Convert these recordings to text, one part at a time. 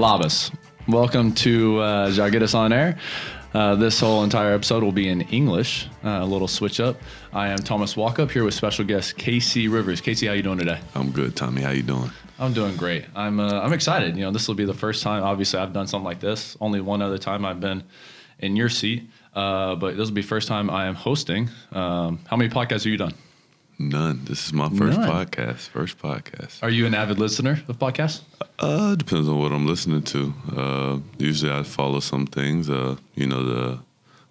Labas. Welcome to uh, Jargetas on Air. Uh, this whole entire episode will be in English, uh, a little switch up. I am Thomas Walkup here with special guest Casey Rivers. Casey, how you doing today? I'm good, Tommy. How you doing? I'm doing great. I'm uh, I'm excited. You know, this will be the first time. Obviously, I've done something like this. Only one other time I've been in your seat, uh, but this will be first time I am hosting. Um, how many podcasts have you done? None. This is my first None. podcast. First podcast. Are you an avid listener of podcasts? Uh, depends on what I'm listening to. Uh, usually I follow some things. Uh, you know the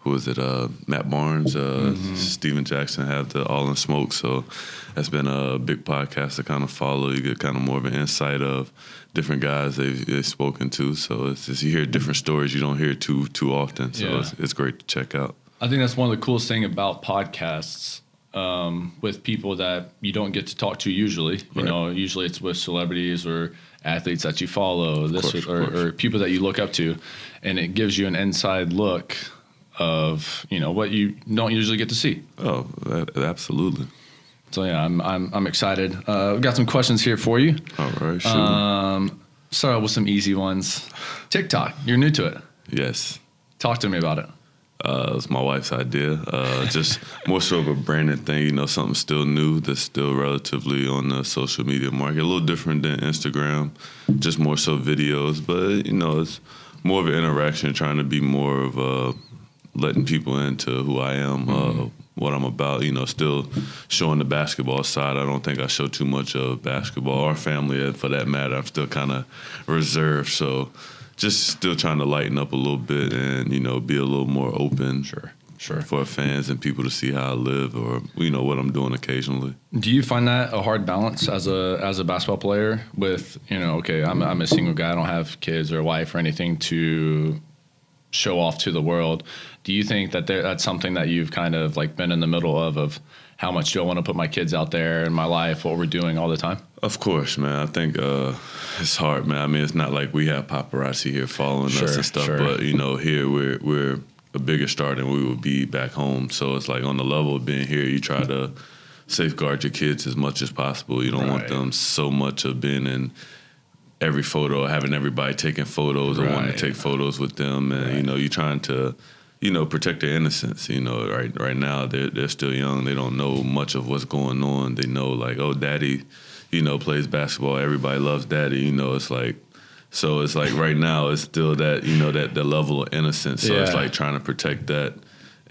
who is it? Uh, Matt Barnes, uh, Stephen Jackson have the All the Smoke. So that's been a big podcast to kind of follow. You get kind of more of an insight of different guys they've, they've spoken to. So it's just you hear different stories you don't hear too too often. So Yeah. it's, it's great to check out. I think that's one of the coolest thing about podcasts um, with people that you don't get to talk to usually. You Right. know, usually it's with celebrities or athletes that you follow, this course, or, of or people that you look up to, and it gives you an inside look of you know what you don't usually get to see. Oh, that, absolutely. So yeah, I'm I'm, I'm excited. Uh, we've got some questions here for you. All right. Shoot. Um, start out with some easy ones. TikTok, you're new to it. yes. Talk to me about it. Uh, it's my wife's idea. Uh, just more so of a branding thing, you know, something still new that's still relatively on the social media market. A little different than Instagram, just more so videos. But, you know, it's more of an interaction, trying to be more of uh, letting people into who I am, uh, what I'm about, you know, still showing the basketball side. I don't think I show too much of basketball or family uh, for that matter. I'm still kind of reserved. So, just still trying to lighten up a little bit and you know be a little more open Sure, sure. for fans and people to see how I live or you know what I'm doing occasionally. Do you find that a hard balance as a as a basketball player? With you know, okay, I'm I'm a single guy. I don't have kids or a wife or anything to show off to the world. Do you think that there, that's something that you've kind of like been in the middle of of how much do I want to put my kids out there in my life, what we're doing all the time? Of course, man. I think uh, it's hard, man. I mean, it's not like we have paparazzi here following us and stuff, sure. but you know, here we're we're a bigger star than we would be back home. So it's like on the level of being here, you try to safeguard your kids as much as possible. You don't want them so much of being in every photo, having everybody taking photos or wanting to take photos with them, and you know, you're trying to. You know, protect their innocence. You know, right right now they're they're still young. They don't know much of what's going on. They know like, oh, daddy, you know, plays basketball. Everybody loves daddy. You know, it's like, so it's like right now it's still that you know that the level of innocence. So it's like trying to protect that,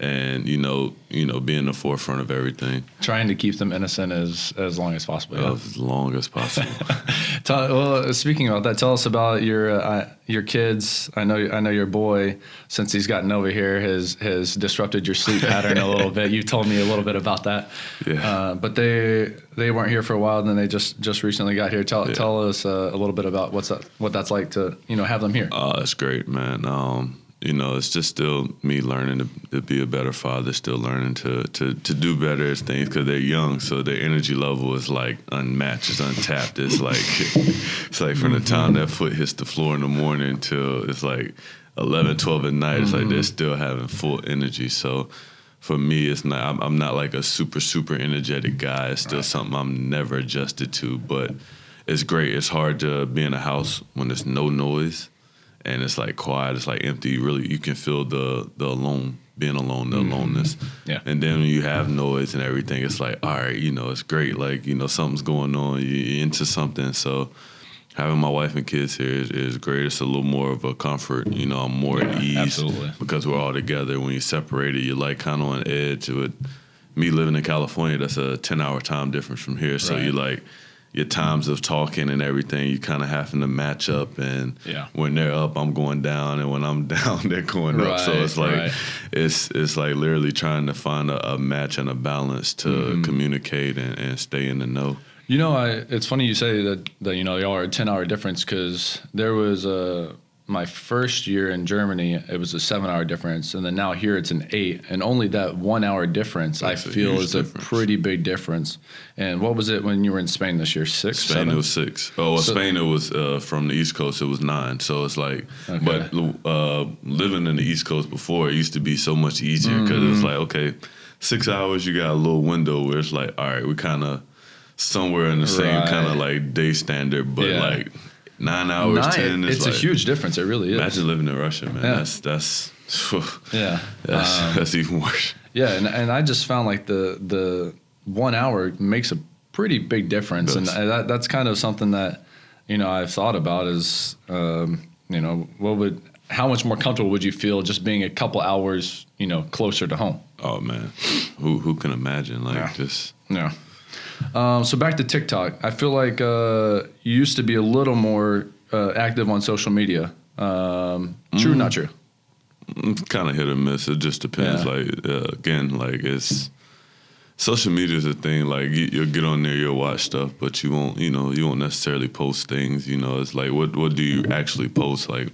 and you know, you know, be in the forefront of everything Trying to keep them innocent as as long as possible. yeah. as long as possible. Tell, well, speaking about that, tell us about your uh, your kids. I know I know your boy since he's gotten over here has has disrupted your sleep pattern a little bit. You told me a little bit about that. Yeah. Uh, but they they weren't here for a while, and then they just just recently got here. Tell Yeah. tell us uh, a little bit about what's that, what that's like to you know have them here. Oh, that's great, man. Um, you know, it's just still me learning to, to be a better father, still learning to to, to do better at things because they're young, so their energy level is like unmatched, it's untapped. It's like it's like from the mm-hmm. time that foot hits the floor in the morning till it's like 11, 12 at night. It's like they're mm-hmm. still having full energy. So for me, it's not. I'm, I'm not like a super super energetic guy. It's still something I'm never adjusted to, but it's great. It's hard to be in a house when there's no noise and it's like quiet. It's like empty. Really, you can feel the the alone, being alone, the mm-hmm. aloneness. Yeah. And then when you have noise and everything, it's like, all right, you know, it's great. Like you know, something's going on. You- You're into something. So having my wife and kids here is, is great. It's a little more of a comfort. You know, I'm more at ease absolutely. because we're all together. When you're separated, you're like kind of on edge. With me living in California, that's a 10 hour time difference from here. So Right. you like your times of talking and everything, you kind of having to match up. And Yeah. when they're up, I'm going down, and when I'm down, they're going up. So it's like right. it's it's like literally trying to find a, a match and a balance to Mm-hmm. communicate and, and stay in the know. You know, I it's funny you say that that you know y'all are a ten hour difference because there was a my first year in Germany it was a seven hour difference and then now here it's an eight and only that one hour difference That's I feel is a pretty big difference. And what was it when you were in Spain this year? Six, Spain seven? it was six. Oh, well, So- Spain it was uh, from the East Coast. It was nine. So it's like, Okay. but uh, living in the East Coast before it used to be so much easier because it was like, okay, six hours. You got a little window where it's like, all right, we kind of somewhere in the same Right. kind of like day standard, but Yeah. like nine hours, Nine- ten. It's like, a huge difference. It really is. Imagine living in Russia, man. Yeah. That's that's Yeah. that's, Um, that's even worse. Yeah, and, and I just found like the the one hour makes a pretty big difference, and that, that's kind of something that you know I've thought about is um, you know what would how much more comfortable would you feel just being a couple hours you know closer to home? Oh man, who who can imagine? Like Yeah. just Yeah. Um, so back to TikTok, I feel like uh, you used to be a little more uh, active on social media. Um, true, not true. kind of hit or miss. It just depends. Yeah. Like uh, again, like it's social media is a thing. Like you, you'll get on there, you'll watch stuff, but you won't. You know, you won't necessarily post things. You know, it's like what what do you actually post? Like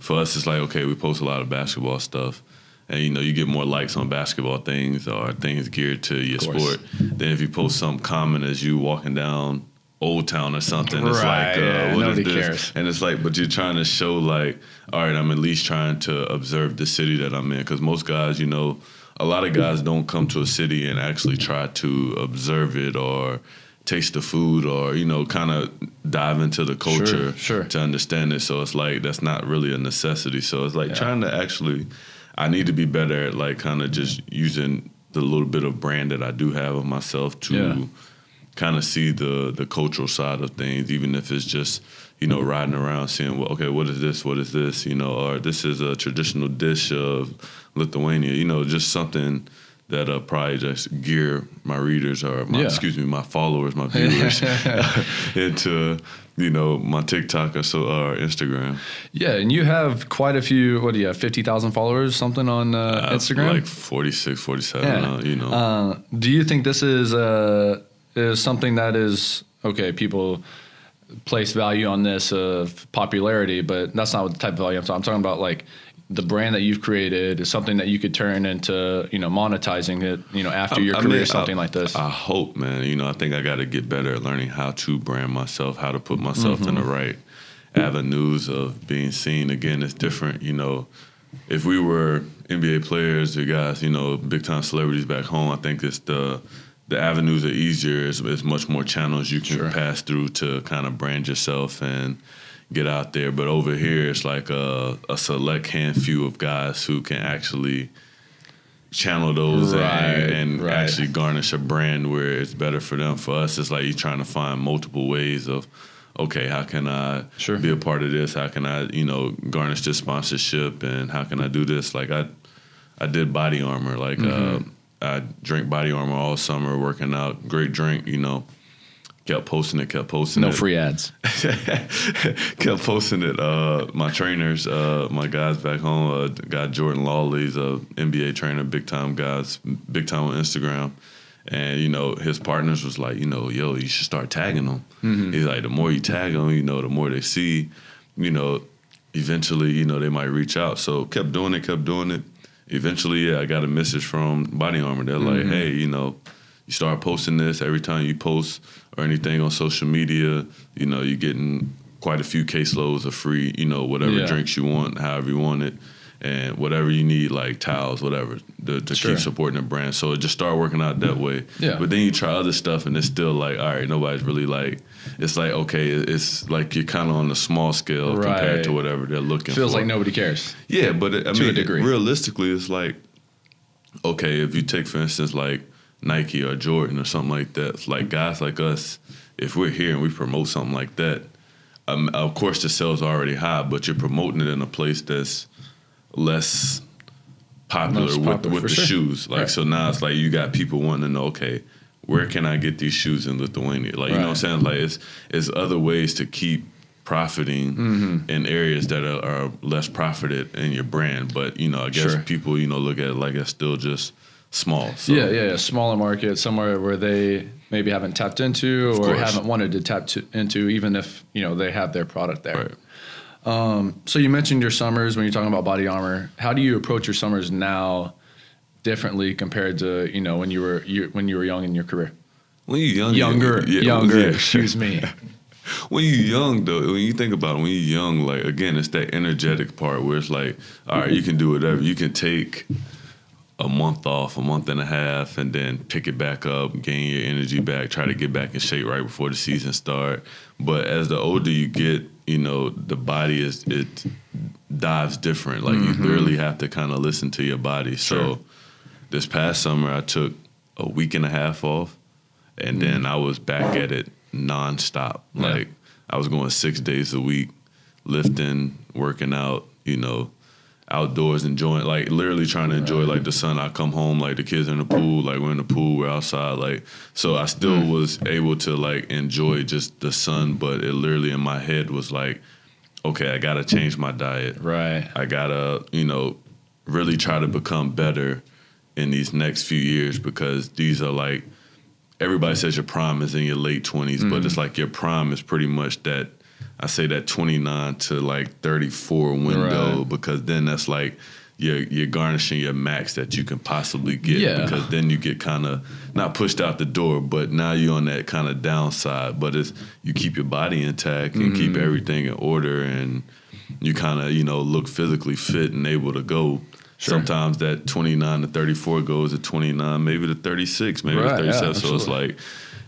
for us, it's like okay, we post a lot of basketball stuff. And you know, you get more likes on basketball things or things geared to your sport than if you post something common as you walking down Old Town or something. It's Right, like, uh, yeah, what is nobody this? cares. And it's like, but you're trying to show like, all right, I'm at least trying to observe the city that I'm in. Because most guys, you know, a lot of guys don't come to a city and actually try to observe it or taste the food or you know kind of dive into the culture sure. to understand it. So it's like that's not really a necessity. So it's like Yeah. trying to actually, I need to be better at like kind of just using the little bit of brand that I do have of myself to Yeah. kind of see the the cultural side of things, even if it's just you know riding around seeing well, okay, what is this? What is this? You know, or this is a traditional dish of Lithuania. You know, just something that uh, probably just gear my readers or my Yeah. excuse me, my followers, my viewers into you know my TikTok or so or Instagram. Yeah, and you have quite a few. What do you have? Fifty thousand followers, something on uh, Instagram. like 46, 47, Yeah. uh, you know. Uh, do you think this is uh, is something that is okay? People place value on this of popularity, but that's not what the type of value I'm talking. I'm talking about like the brand that you've created is something that you could turn into, you know, monetizing it, you know, after your I career, mean, something I- like this. I hope, man. You know, I think I got to get better at learning how to brand myself, how to put myself in the Mm-hmm. right avenues of being seen. Again, it's different. You know, if we were NBA players or guys, you know, big time celebrities back home, I think it's the the avenues are easier. It's, it's much more channels you can Sure. pass through to kind of brand yourself and get out there. But over here, it's like a, a select hand few of guys who can actually channel those Right, and, and right. actually garnish a brand where it's better for them. For us, it's like you're trying to find multiple ways of, okay, how can I Sure. be a part of this? How can I, you know, garnish this sponsorship? And how can I do this? Like I, I did Body Armor. Like Mm-hmm. uh, I drink Body Armor all summer, working out. Great drink, you know. Kept posting it, kept posting no it free ads. kept posting it. Uh, my trainers, uh, my guys back home, uh, guy Jordan Lawley's a NBA trainer, big time guys, big time on Instagram. And you know, his partners was like, you know, yo, you should start tagging them. He's like, the more you tag them, you know, the more they see. You know, eventually, you know, they might reach out. So kept doing it, kept doing it. Eventually, yeah, I got a message from Body Armor. They're like, hey, you know, you start posting this every time you post or anything on social media, you know, you're getting quite a few caseloads of free, you know, whatever Yeah. drinks you want, however you want it, and whatever you need, like towels, whatever, to, to Sure. keep supporting the brand. So it just start working out that way. Yeah. But then you try other stuff, and it's still like, all right, nobody's really like, it's like, okay, it's like you're kind of on a small scale compared to whatever they're looking for. Feels for. like nobody cares. Yeah, but it, I To mean, realistically, it's like okay, if you take for instance like Nike or Jordan or something like that, like guys like us, if we're here and we promote something like that, um, of course the sales are already high, but you're promoting it in a place that's less popular, Less with, popular, with the sure. shoes. Like Right. so now it's like you got people wanting to know, okay, where can I get these shoes in Lithuania? Like you know what I'm saying? Like it's it's other ways to keep profiting Mm-hmm. in areas that are, are less profited in your brand. But you know, I guess Sure. people you know look at it like it's still just small. So, yeah, yeah, yeah. Smaller market, somewhere where they maybe haven't tapped into or course. haven't wanted to tap to, into, even if you know they have their product there. Right. Um, so you mentioned your summers when you're talking about body armor. How do you approach your summers now, differently compared to you know when you were you, when you were young in your career? When you're young, Younger, yeah, younger. yeah. Excuse me. when you're young though, when you think about it, when you're young, like again, it's that energetic part where it's like, all right, you can do whatever. You can take a month off, a month and a half, and then pick it back up, gain your energy back, try to get back in shape right before the season start. But as the older you get, you know the body is it dives different. Like you mm-hmm. literally have to kind of listen to your body. So this past summer, I took a week and a half off, and then mm. I was back at it nonstop. Yeah. Like I was going six days a week, lifting, working out. You know, outdoors, enjoying like literally trying to enjoy like the sun. I come home like the kids in the pool, like we're in the pool, we're outside, like so. I still Mm. was able to like enjoy just the sun, but it literally in my head was like, okay, I gotta change my diet. Right. I gotta, you know, really try to become better in these next few years because these are like everybody says your prime is in your late 20s, but it's like your prime is pretty much that I say that 29 to like 34 window Right. because then that's like you're you're garnishing your max that you can possibly get Yeah. because then you get kind of not pushed out the door, but now you're on that kind of downside. But it's you keep your body intact and keep mm-hmm. everything in order, and you kind of you know look physically fit and able to go. Sure. Sometimes that 29 to 34 goes to 29, maybe to 36, maybe Right, to yeah, 37. so it's like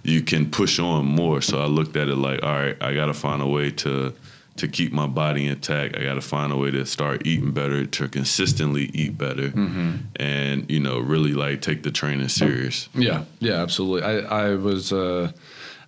you can push on more. So I looked at it like, all right, I got to find a way to to keep my body intact. I got to find a way to start eating better, to consistently eat better, Mm-hmm. and you know, really like take the training serious. Yeah, yeah, absolutely. I I was uh,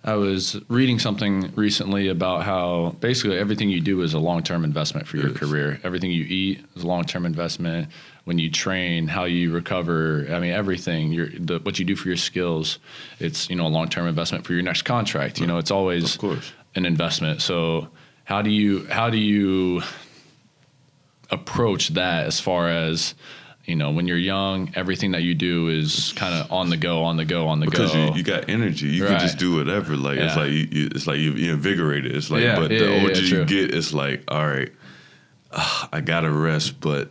I was reading something recently about how basically everything you do is a long term investment for your career. Everything you eat is a long term investment. When you train, how you recover, I mean everything. Your the, what you do for your skills, it's you know a long term investment for your next contract. You know, it's always Of course. an investment. So how do you how do you approach that as far as you know when you're young, everything that you do is kind of on the go, on the go, on the Because go. you, you got energy, you Right. can just do whatever. Like it's like you, you, it's like you, you're invigorated. It's like, Yeah, but yeah, the yeah, older yeah, you get, it's like, all right, ah, I gotta rest, but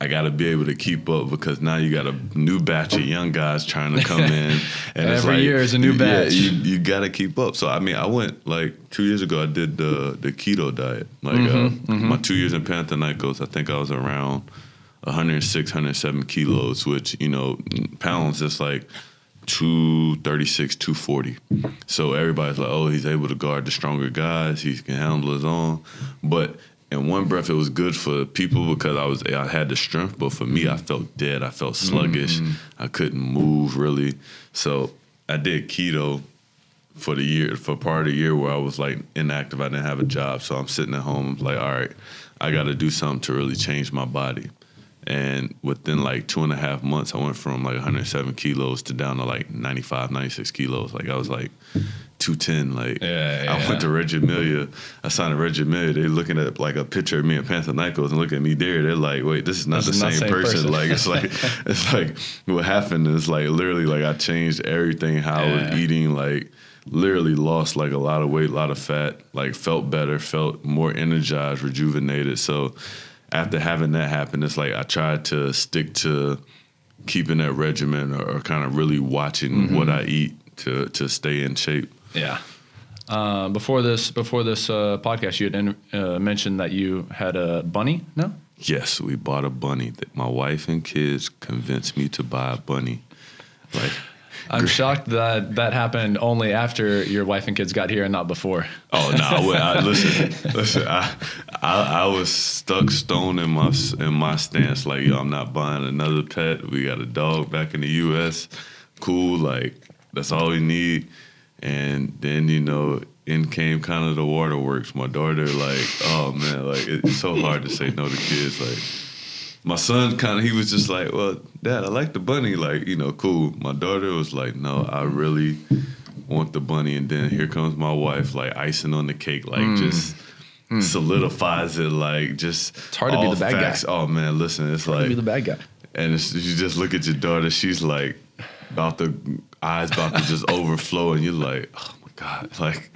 I gotta be able to keep up because now you got a new batch of young guys trying to come in, and it's Every like, year is a new yeah, batch. you, you gotta keep up. So I mean, I went like two years ago. I did the the keto diet. Like Mm-hmm, uh, my two years in Panathinaikos. I think I was around 106, 107 kilos, which you know pounds is like 236, 240. So everybody's like, oh, he's able to guard the stronger guys. He can handle his own. But in one breath, it was good for people because I was I had the strength. But for me, I felt dead. I felt sluggish. Mm-hmm. I couldn't move really. So I did keto for the year for part of the year where I was like inactive. I didn't have a job, so I'm sitting at home like, all right, I got to do something to really change my body. And within like two and a half months, I went from like 107 kilos to down to like 95, 96 kilos. Like I was like 210. Like Yeah, yeah, I went to Reggio Emilia. I signed at Reggio Emilia. They looking at like a picture of me and Panathinaikos and looking at me there. They're like, wait, this is not This the is same, not same person. person. Like it's like it's like what happened is like literally like I changed everything how I was eating. Like literally lost like a lot of weight, a lot of fat. Like felt better, felt more energized, rejuvenated. So after having that happen, it's like I tried to stick to keeping that regimen or, or kind of really watching mm-hmm. what I eat to to stay in shape. Yeah. Uh, before this, before this uh, podcast, you had in, uh, mentioned that you had a bunny. No. Yes, we bought a bunny. That My wife and kids convinced me to buy a bunny. Like, I'm shocked that that happened only after your wife and kids got here and not before. oh no! I, would- I, listen, listen. I, I I was stuck stone in my in my stance. Like, yo, I'm not buying another pet. We got a dog back in the U.S. Cool. Like, that's all we need. And then you know, in came kind of the waterworks. My daughter, like, oh man, like it's so hard to say no to kids. Like, my son kind of he was just like, well, dad, I like the bunny. Like, you know, cool. My daughter was like, no, I really want the bunny. And then here comes my wife, like icing on the cake, like hmm. just hmm. solidifies it. Like, just It's hard to be the bad guy. Oh man, listen, it's like, be the bad guy. and it's, you just look at your daughter. She's like about the eyes about to just overflow, and you're like, oh my god, like.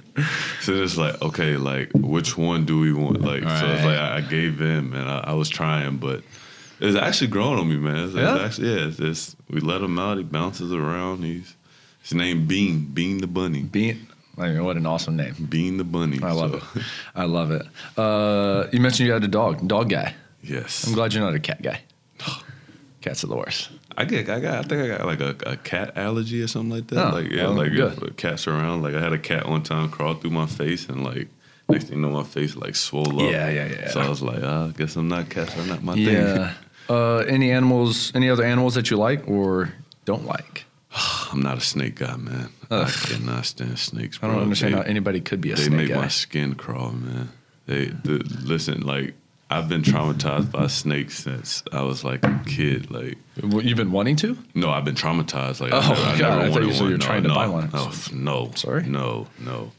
So it's like, okay, like which one do we want? Like, so it's like I, I gave in, and I, I was trying, but it's actually growing on me, man. It's, it's Yeah? actually, yeah. It's, it's, we let him out. He bounces around. He's his name Bean, Bean the Bunny, Bean. I mean, what an awesome name. Bean the Bunny. I love So, it. I love it. Uh, you mentioned you had a dog, dog guy. Yes, I'm glad you're not a cat guy. Cats are the worst. I get, I got, I think I got like a, a cat allergy or something like that. Oh, like yeah, well, like good. cats around. Like I had a cat one time crawl through my face and like Next thing you know, my face like swole up. Yeah, yeah, yeah. So I was like, uh, I guess I'm not catching not my thing. Yeah. Uh, any animals? Any other animals that you like or don't like? I'm not a snake guy, man. Ugh. I cannot stand snakes. I don't understand They- how anybody could be a they snake They make guy. my skin crawl, man. They the, listen, like I've been traumatized by snakes since I was like a kid. Like What, You've been wanting to? no, I've been traumatized. Like Oh, I never, I God, never I thought you said you were no, trying to no, buy one. Oh, f- no, Sorry? no, no.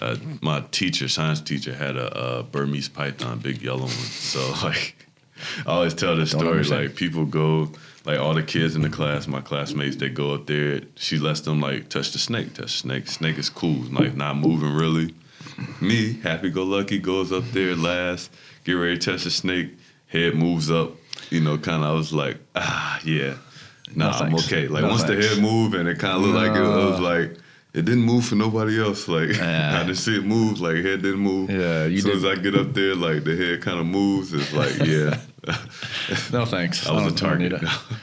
Uh, my teacher, science teacher, had a, uh Burmese python, big yellow one. So like, I always tell this Don't story. understand. Like people go, like all the kids in the class, my classmates, they go up there. She lets them like touch the snake, touch the snake. Snake is cool, like not moving really. Me, happy go lucky, goes up there last, get ready to touch the snake. Head moves up, you know, kind of. I was like, ah, yeah, nah, No I'm thanks. okay. Like No once thanks. the head moved and it kind of looked like it, I was like, it didn't move for nobody else. Like Yeah. I didn't see it move. Like head didn't move. Yeah, you As soon did- as I get up there, like the head kind of moves. It's like, yeah, No thanks. I was a don't- don't need target. it.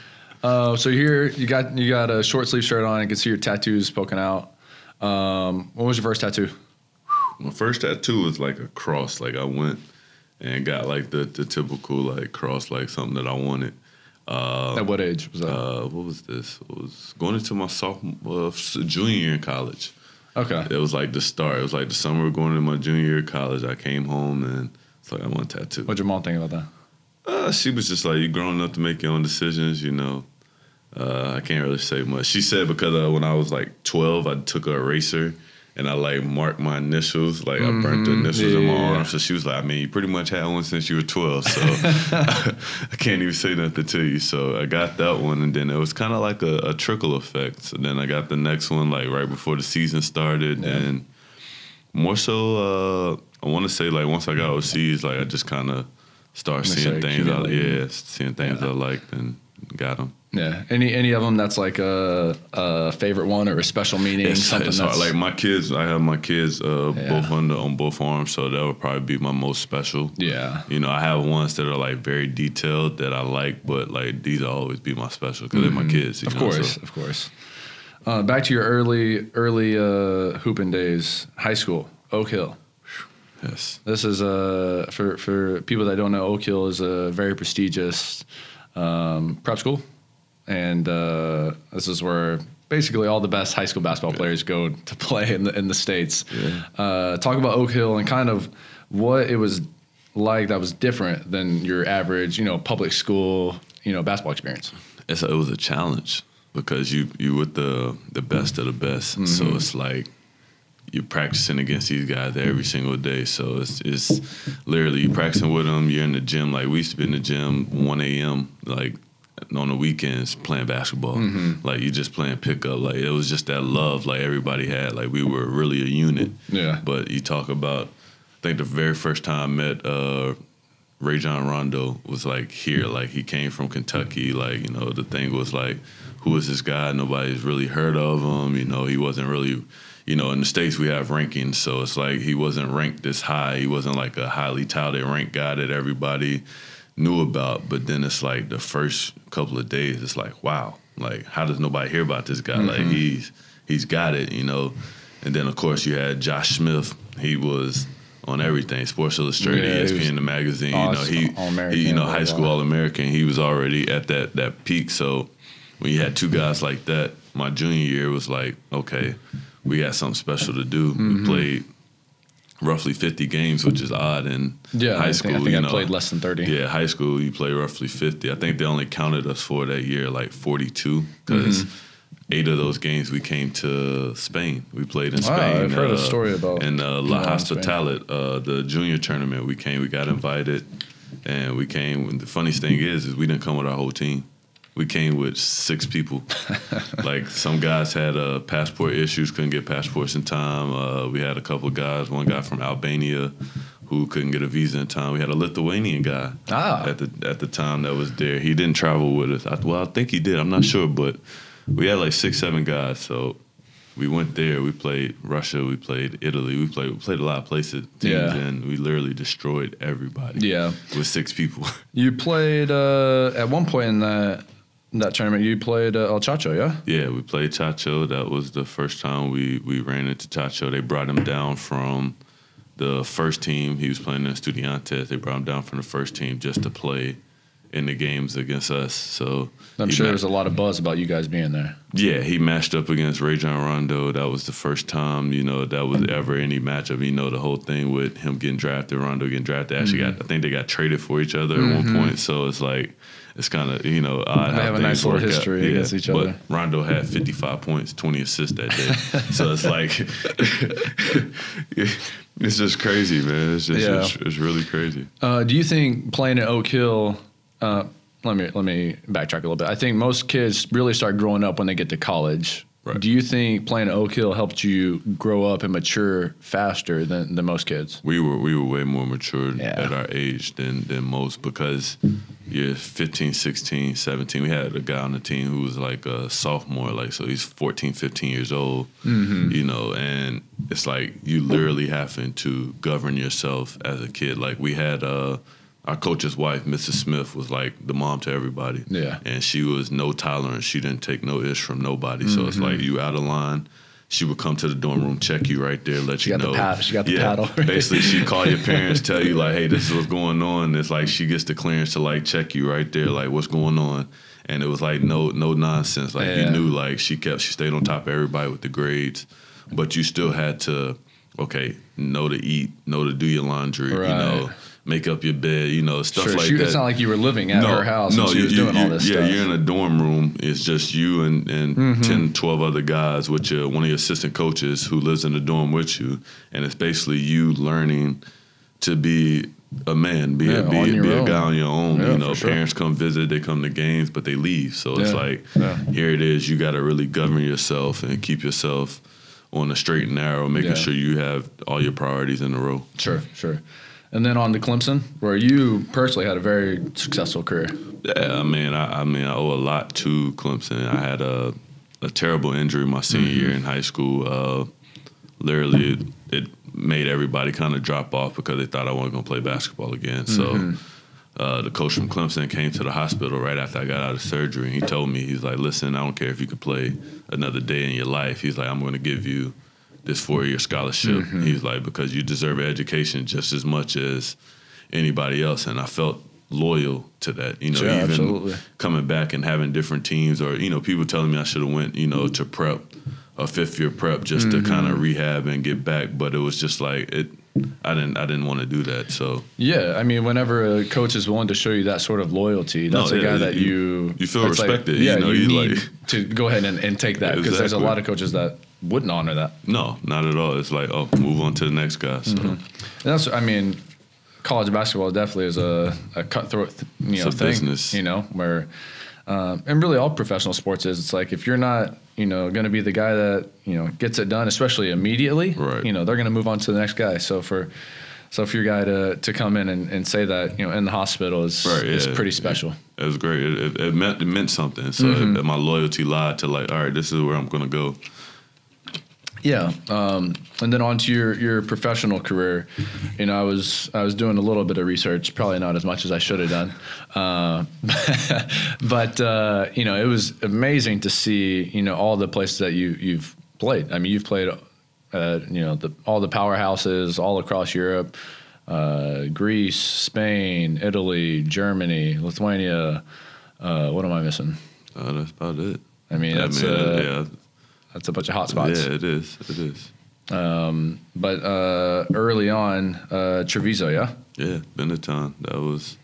Uh, so here you got you got a short sleeve shirt on. I can see your tattoos poking out. Um, what was your first tattoo? My first tattoo was like a cross. Like I went and got like the the typical like cross, like something that I wanted. At what age was that? Uh, what was this? It was going into my sophomore, uh, junior year in college. okay. It was like the start. It was like the summer going into my junior year of college. I came home and it's like I want a tattoo. What'd your mom think about that? Uh, she was just like, "You're grown up to make your own decisions," you know. Uh, I can't really say much. She said because uh, when I was like twelve, I took a eraser and I like marked my initials, like I burnt the initials in my Mm-hmm. arm. So she was like, "I mean, you pretty much had one since you were twelve, so I can't even say nothing to you." So I got that one, and then it was kind of like a, a trickle effect. So then I got the next one like right before the season started, Yeah. and more so, uh, I want to say like once I got overseas, like I just kind of started seeing things. I, yeah, seeing things Yeah. I liked and got them. Yeah. Any any of them that's like a, a favorite one or a special meaning? It's, something it's that's hard. Like my kids, I have my kids uh, Yeah. both on the, on both arms, so that would probably be my most special. yeah. You know, I have ones that are like very detailed that I like, but like these will always be my special because they're my kids. you Mm-hmm. Of know, course, so- of course. Uh, back to your early early uh, hooping days, high school, Oak Hill. yes. This is uh, for for people that don't know, Oak Hill is a very prestigious um, prep school, and uh, this is where basically all the best high school basketball players go to play in the in the states. Yeah. Uh, talk about Oak Hill and kind of what it was like that was different than your average, you know, public school, you know, basketball experience. it's it was a challenge because you you with the the best of the best. Mm-hmm. So it's like you're practicing against these guys every single day. So it's it's literally you practicing with them. You're in the gym. Like we used to be in the gym 1 a.m. like on the weekends playing basketball. Mm-hmm. Like you just playing pickup. Like it was just that love like everybody had. Like we were really a unit. Yeah. But you talk about I think the very first time I met uh Rajon Rondo was like here, like he came from Kentucky. Like you know, the thing was like, who is this guy? Nobody's really heard of him. You know, he wasn't really, you know, in the states we have rankings, so it's like he wasn't ranked this high. He wasn't like a highly touted ranked guy that everybody knew about. But then it's like the first couple of days, it's like, wow, like how does nobody hear about this guy? Like he's he's got it, you know. And then of course you had Josh Smith. He was on everything, Sports Illustrated, Yeah, ESPN, the magazine. You know, he, he you know, high school. All American. He was already at that that peak. So when you had two guys like that, my junior year was like, okay, we got something special to do. Mm-hmm. We played roughly 50 games, which is odd in Yeah, high I school. think, I, think you I know. played less than thirty. Yeah, high school you play roughly 50. I think they only counted us for that year like 42 because Mm-hmm. eight of those games we came to Spain. We played in Wow, Spain. I've heard a uh, story about in uh, La Hospitalet, uh, the junior tournament. We came, we got invited, and we came. And the funniest thing is, is we didn't come with our whole team. We came with six people. like some guys had uh, passport issues, couldn't get passports in time. Uh, we had a couple of guys. One guy from Albania who couldn't get a visa in time. We had a Lithuanian guy Ah. at the at the time that was there. He didn't travel with us. I, well, I think he did. I'm not sure, but we had like six, seven guys. So we went there. We played Russia. We played Italy. We played we played a lot of places. Teams, Yeah. and we literally destroyed everybody. Yeah. with six people. You played uh, at one point in that that tournament. You played uh, El Chacho, yeah. Yeah, we played Chacho. That was the first time we, we ran into Chacho. They brought him down from the first team. He was playing in Estudiantes. They brought him down from the first team just to play in the games against us. So I'm sure ma- there's a lot of buzz about you guys being there. yeah, he matched up against Rajon Rondo. That was the first time, you know, that was ever any matchup. You know, the whole thing with him getting drafted, Rondo getting drafted. Actually, Mm-hmm. got I think they got traded for each other at one point. So it's like it's kind of you know odd They have a nice little out. history against each but other. Rondo had 55 points, 20 assists that day. so it's like it's just crazy, man. It's just Yeah. it's, it's really crazy. Uh, do you think playing at Oak Hill? Uh, let me let me backtrack a little bit. I think most kids really start growing up when they get to college. Right. Do you think playing Oak Hill helped you grow up and mature faster than, than most kids? we were we were way more mature Yeah. at our age than than most because you're 15 16 17 we had a guy on the team who was like a sophomore like so he's 14 15 years old Mm-hmm. you know and it's like you literally having to govern yourself as a kid like we had uh our coach's wife, Mrs. Smith, was like the mom to everybody. Yeah. And she was no tolerance. She didn't take no ish from nobody. So Mm-hmm. it's like you out of line. She would come to the dorm room, check you right there, let She you the know. pad- she got the yeah, paddle. basically, she call your parents, tell you like, "Hey, this is what's going on." It's like she gets the clearance to like check you right there, like what's going on. And it was like no no nonsense. Like Yeah. you knew, like she kept she stayed on top of everybody with the grades, but you still had to, okay, know to eat, know to do your laundry, Right. you know, make up your bed, you know, stuff Sure, like she, that it's not like you were living at her house and she you- was you- doing all you- this yeah, stuff. you're in a dorm room. It's just you and, and Mm-hmm. 10, 12 other guys with your, one of your assistant coaches who lives in the dorm with you. And it's basically you learning to be a man, be, Yeah, a, be, be a guy on your own. Yeah, you know, sure. parents come visit, they come to games, but they leave. So it's like, yeah. here it is. You got to really govern yourself and keep yourself on the straight and narrow, making Yeah. sure you have all your priorities in a row. Sure, sure. And then on to Clemson, where you personally had a very successful career. Yeah, I mean, I, I mean, I owe a lot to Clemson. I had a a terrible injury my senior year in high school. Uh, literally, it, it made everybody kind of drop off because they thought I wasn't going to play basketball again. So. Uh, the coach from Clemson came to the hospital right after I got out of surgery. And he told me, he's like, listen, I don't care if you could play another day in your life. He's like, I'm going to give you this four year scholarship. He's like, because you deserve education just as much as anybody else. And I felt loyal to that, you know, Sure, even absolutely. coming back and having different teams or, you know, people telling me I should have went, you know, to prep, a fifth year prep just Mm-hmm. to kind of rehab and get back. But it was just like, it, I didn't, I didn't want to do that. So, Yeah, I mean, whenever a coach is willing to show you that sort of loyalty, that's No, a guy that you- you feel that's like- respected, yeah, you know, you need like- to go ahead and, and take that because there's a lot of coaches that wouldn't honor that. no, not at all. It's like, oh, move on to the next guy. So, And that's, I mean, college basketball definitely is a, a cutthroat, th- you know, a thing. business. You know, where, um, and really all professional sports is. It's like if you're not, you know, going to be the guy that you know gets it done, especially immediately. Right. You know, they're going to move on to the next guy. So for, so for your guy to to come in and, and say that, you know, in the hospital is Right, is pretty special. It was great. It, it, it meant it meant something. So Mm-hmm. it- my loyalty lied to like, all right, this is where I'm gonna go. Yeah, um, and then on to your, your professional career. You know, I was I was doing a little bit of research, probably not as much as I should have done, uh, but uh, you know, it was amazing to see you know all the places that you you've played. I mean, you've played, uh, you know, the, all the powerhouses all across Europe, uh, Greece, Spain, Italy, Germany, Lithuania. Uh, what am I missing? Uh, that's about it. I mean, I that's mean, uh, yeah, that's a bunch of hot spots. yeah, it is. It is. But uh, early on, uh, Treviso, yeah, Yeah, Benetton. That was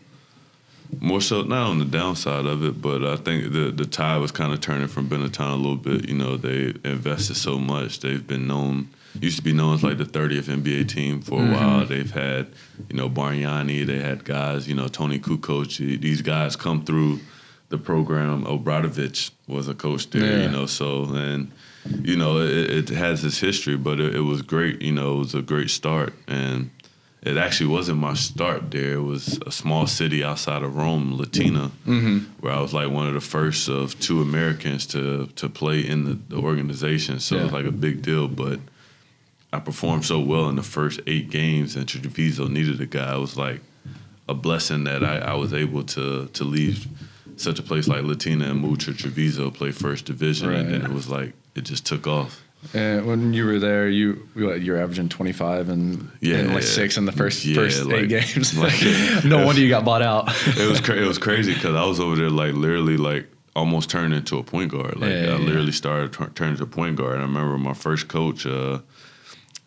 more so not on the downside of it, but I think the the tide was kind of turning from Benetton a little bit. You know, they invested so much. They've been known used to be known as like the 30th NBA team for a while. They've had you know Bargnani. They had guys. You know Toni Kukoc. These guys come through the program. Obradovic was a coach there. Yeah. You know, so and. You know, it, it has its history, but it, it was great. You know, it was a great start, and it actually wasn't my start there. It was a small city outside of Rome, Latina, mm-hmm. where I was like one of the first of two Americans to to play in the, the organization. So it was like a big deal. But I performed so well in the first eight games, and Treviso needed a guy. It was like a blessing that I, I was able to to leave such a place like Latina and move to Treviso, play first division, and then it was like it just took off. And when you were there, you what, you're averaging 25 and Yeah, and like yeah. six in the first Yeah, first like- eight games. like- no wonder you got bought out. it was cra- it was crazy because I was over there like literally like almost turned into a point guard. Like Yeah, I literally started tur- turning into a point guard. And I remember my first coach, uh,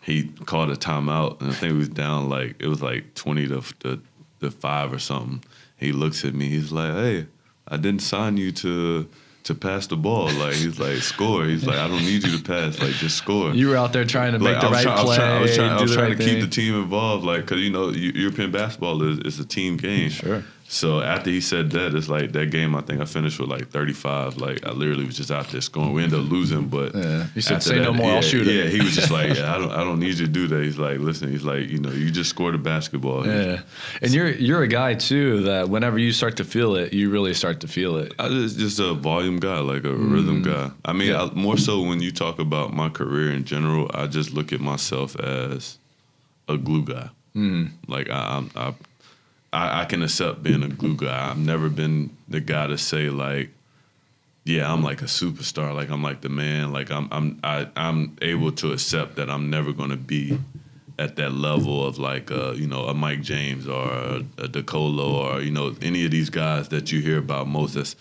he called a timeout, and I think we was down like it was like twenty to to, to five or something. He looks at me. He's like, "Hey, I didn't sign you to." To pass the ball, like he's like score. He's like, I don't need you to pass, like just score. You were out there trying to make Like, the I was right trying, I was play. trying, I was trying, I was trying right to keep the team involved, like because you know European basketball is, is a team game. Sure. So after he said that, it's like that game. I think I finished with like thirty five. Like I literally was just out there scoring. We ended up losing, but Yeah. He said, "Say no more, Yeah, I'll shoot it." Yeah, he was just like, yeah, I don't, I don't need you to do that. He's like, listen, he's like, you know, you just scored a basketball. Yeah, and you're you're a guy too that whenever you start to feel it, you really start to feel it. I just just a volume guy, like a rhythm guy. I mean, Mm. Yeah. I, more so when you talk about my career in general, I just look at myself as a glue guy. Mm. Like I, I'm, I, I, I can accept being a glue guy. I've never been the guy to say like, yeah, I'm like a superstar. Like I'm like the man. Like I'm, I'm, I, I'm able to accept that I'm never going to be at that level of like, uh, you know, a Mike James or a, a De Colo or you know any of these guys that you hear about most. That's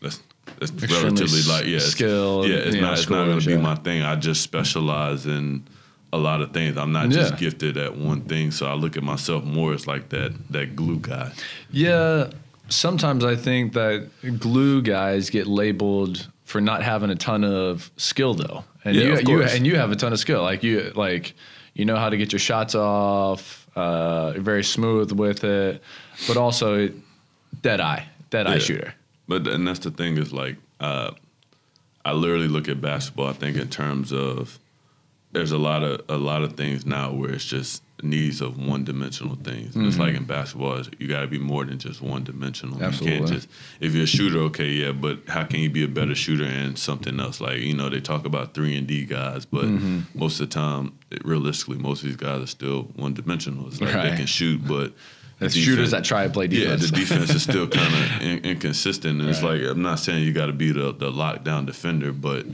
that's that's relatively like yeah, it's- Yeah, it's you know, not it's not gonna be yeah. my thing. I just specialize in a lot of things. I'm not just Yeah. gifted at one thing, so I look at myself more as like that that glue guy. Yeah, sometimes I think that glue guys get labeled for not having a ton of skill though, and Yeah, you, of you and you have a ton of skill. Like you like you know how to get your shots off, uh, very smooth with it, but also dead eye, dead eye shooter. But and that's the thing is like uh, I literally look at basketball. I think in terms of there's a lot of a lot of things now where it's just needs of one dimensional things. And It's mm-hmm. like in basketball, you got to be more than just one dimensional. You Absolutely. can't just if you're a shooter, okay, yeah, but how can you be a better shooter and something else? Like you know, they talk about three and D guys, but mm-hmm. most of the time, it, realistically, most of these guys are still one dimensional. It's like Right. they can shoot, but shooters that try to play defense. yeah, the defense is still kind of in, inconsistent. And it's like I'm not saying you got to be the, the lockdown defender, but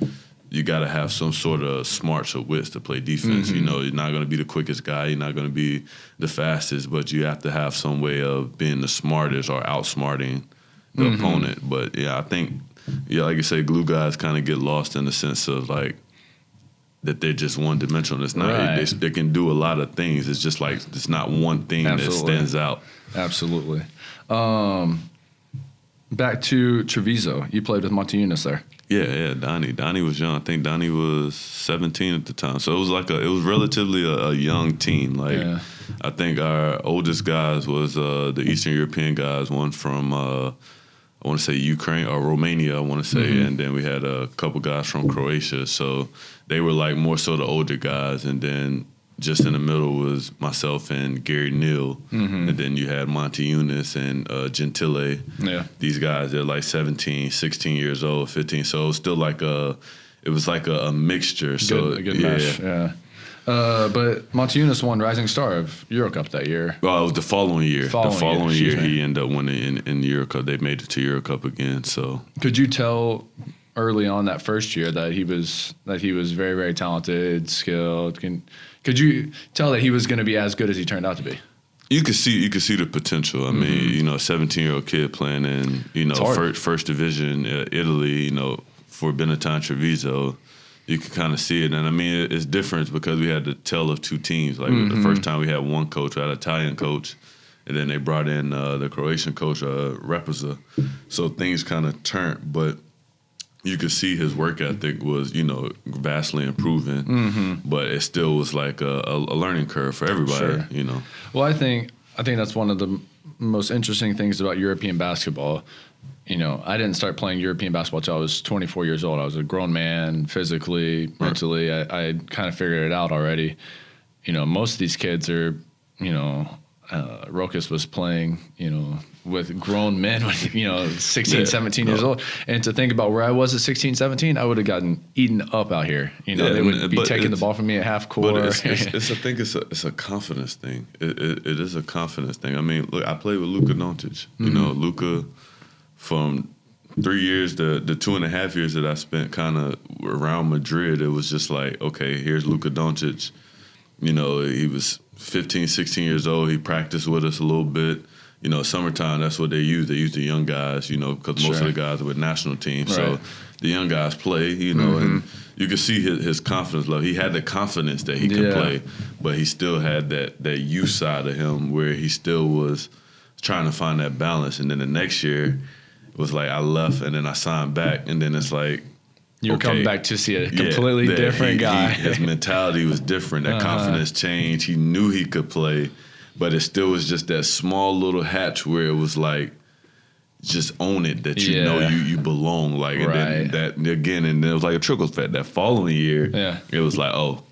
you got to have some sort of smarts or wits to play defense. Mm-hmm. You know, you're not going to be the quickest guy, you're not going to be the fastest, but you have to have some way of being the smartest or outsmarting the Mm-hmm. opponent. But yeah, I think yeah, like you say, glue guys kind of get lost in the sense of like. That they're just one dimensional. It's not. Right. They, they can do a lot of things. It's just like it's not one thing Absolutely. that stands out. Absolutely. Um, back to Treviso, you played with Motiejunas there. Yeah, yeah, Donnie. Donnie was young. I think Donnie was 17 at the time. So it was like a, it was relatively a, a young team. Like Yeah. I think our oldest guys was uh, the Eastern European guys. One from uh, I want to say Ukraine or Romania. I want to say, Mm-hmm. and then we had a couple guys from Croatia. So they were like more so the older guys, and then. Just in the middle was myself and Gary Neal, Mm-hmm. and then you had Motiejunas and uh, Gentile Yeah. these guys they're like 17 16 years old 15 so it was still like a it was like a, a mixture so Good, a good yeah mesh. Yeah. Uh, but Motiejunas won Rising Star of Eurocup that year. well it was the following year Following the following year, year, he ended up winning in, in the Euro Cup they made it to Euro Cup again so Could you tell early on that first year that he was that he was very very talented, skilled? Can could you tell that he was going to be as good as he turned out to be? you could see you could see the potential. I mean, you know, a 17 year old kid playing in you know Mm-hmm. first first division uh, Italy, you know, for Benetton Treviso, you could kind of see it. And I mean, it- it's different because we had the tale of two teams. Like Mm-hmm. the first time we had one coach, we had an Italian coach, and then they brought in uh, the Croatian coach, uh, Repesa. So things kind of turned, but. You could see his work ethic was, you know, vastly improving, Mm-hmm. but it still was like a, a, a learning curve for everybody, Sure. you know. Well, I think I think that's one of the most interesting things about European basketball. You know, I didn't start playing European basketball until I was 24 years old. I was a grown man, physically, mentally. I, I kind of figured it out already. You know, most of these kids are, you know, uh, Rokas was playing, you know, with grown men when, you know, 16, Yeah. 17 years old. And to think about where I was at 16, 17, I would have gotten eaten up out here. You know, Yeah, they would and- be taking the ball from me at half court. But it's, it's, it's I think it's a it's a confidence thing. It, it, it is a confidence thing. I mean, look, I played with Luka Doncic. You know, Mm-hmm. Luka from three years, the the two and a half years that I spent kind of around Madrid, it was just like, okay, here's Luka Doncic. You know, he was 15, 16 years old. He practiced with us a little bit. You know, summertime, that's what they use. They use the young guys, you know, because most of the guys are with national teams. Right. So the young guys play, you know, mm-hmm. and you could see his, his, confidence level. He had the confidence that he could yeah. play, but he still had that that youth side of him where he still was trying to find that balance. And then the next year it was like I left and then I signed back, and then it's like you were okay, coming back to see a completely yeah, different he, guy. He, his mentality was different. That uh-huh. confidence changed. He knew he could play, but it still was just that small little hatch where it was like just own it that you yeah. know you you belong. Like and then that again, and then it was like a trickle effect. That following year, yeah. it was like, oh,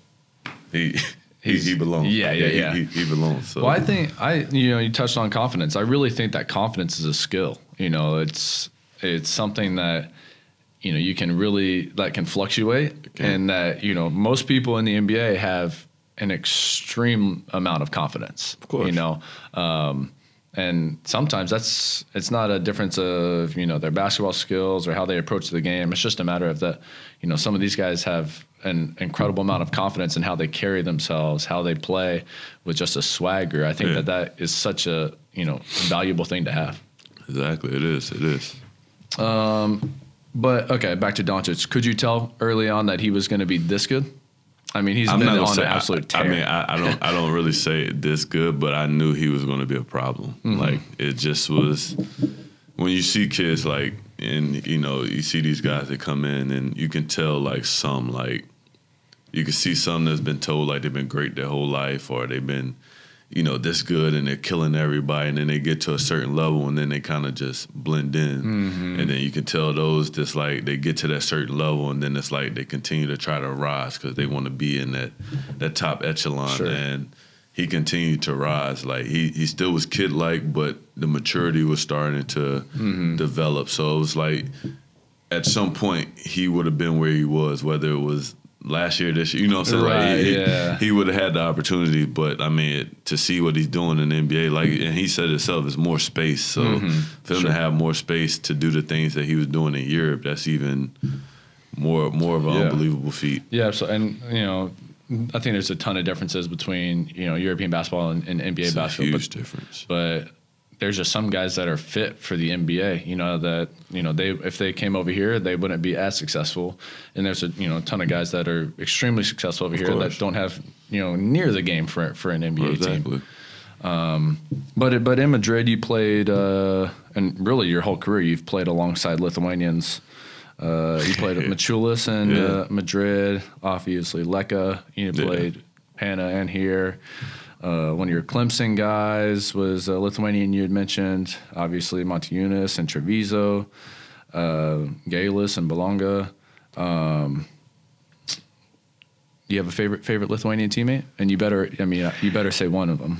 he he, he belongs. Yeah, yeah, yeah. He, he, he, belongs. So. Well, I think I, you know, you touched on confidence. I really think that confidence is a skill. You know, it's it's something that you know you can really that can fluctuate, okay. and that you know most people in the NBA have an extreme amount of confidence. Of course, you know. Um, and sometimes that's it's not a difference of you know their basketball skills or how they approach the game. It's just a matter of that you know some of these guys have an incredible amount of confidence in how they carry themselves, how they play with just a swagger. I think yeah. that that is such a you know valuable thing to have. Exactly, it is. It is. Um, but okay, back to Doncic. Could you tell early on that he was going to be this good? I mean, he's I'm been on say, an absolute tear. I mean, I, I, don't, I don't really say this good, but I knew he was going to be a problem. Mm-hmm. Like it just was. When you see kids like, and you know, you see these guys that come in, and you can tell like some like, you can see some that's been told like they've been great their whole life, or they've been you know, this good and they're killing everybody, and then they get to a certain level and then they kind of just blend in, mm-hmm. and then you can tell those just like they get to that certain level and then it's like they continue to try to rise because they want to be in that that top echelon, sure. and he continued to rise. Like he he still was kid like, but the maturity was starting to mm-hmm. develop. So it was like at some point he would have been where he was, whether it was last year, this year. You know what I'm saying? Right, like, he, yeah. he would have had the opportunity, but I mean, to see what he's doing in the NBA, like, and he said himself, it's more space. So mm-hmm. for him sure. to have more space to do the things that he was doing in Europe, that's even more more of an yeah. unbelievable feat. Yeah. So and you know. I think there's a ton of differences between you know European basketball and, and NBA it's basketball. huge but, difference. But there's just some guys that are fit for the NBA. You know that you know they if they came over here they wouldn't be as successful. And there's a you know a ton of guys that are extremely successful over of here course. that don't have you know near the game for for an NBA exactly. team. Um, but but in Madrid you played uh, and really your whole career you've played alongside Lithuanians. Uh, you played at Mačiulis in yeah. uh, Madrid, obviously Leka. You played yeah. Pana and here. Uh, one of your Clemson guys was a Lithuanian you had mentioned, obviously Motiejunas and Treviso, uh, Galis and Belonga. Um, do you have a favorite favorite Lithuanian teammate? And you better, I mean, you better say one of them.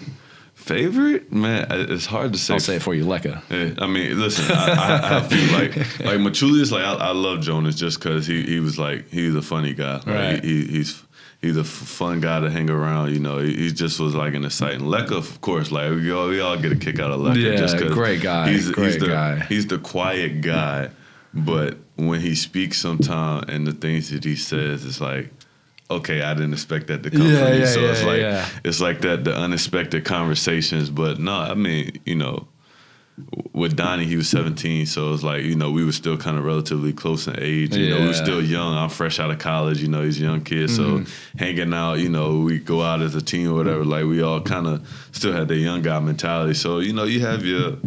Favorite man, it's hard to say. I'll say it for you, Leka. Yeah, I mean, listen, I, I, I, feel like like Mačiulis, like I, I love Jonas just because he he was like he was a funny guy. Right. He, he's he's a fun guy to hang around. You know, he, he just was like an exciting. Leka, of course, like we all, we all get a kick out of Leka. Yeah, just great guy. He's, great he's the, guy. He's the quiet guy, but when he speaks, sometimes and the things that he says, it's like. Okay, I didn't expect that to come yeah, from you. Yeah, so yeah, it's like it's like that the unexpected conversations. But no, I mean, you know, with Donnie, he was 17, so it was like, you know, we were still kind of relatively close in age. You yeah. know, we were still young. I'm fresh out of college, you know, he's a young kid. Mm-hmm. So hanging out, you know, we go out as a team or whatever, like we all kind of still had that young guy mentality. So, you know, you have your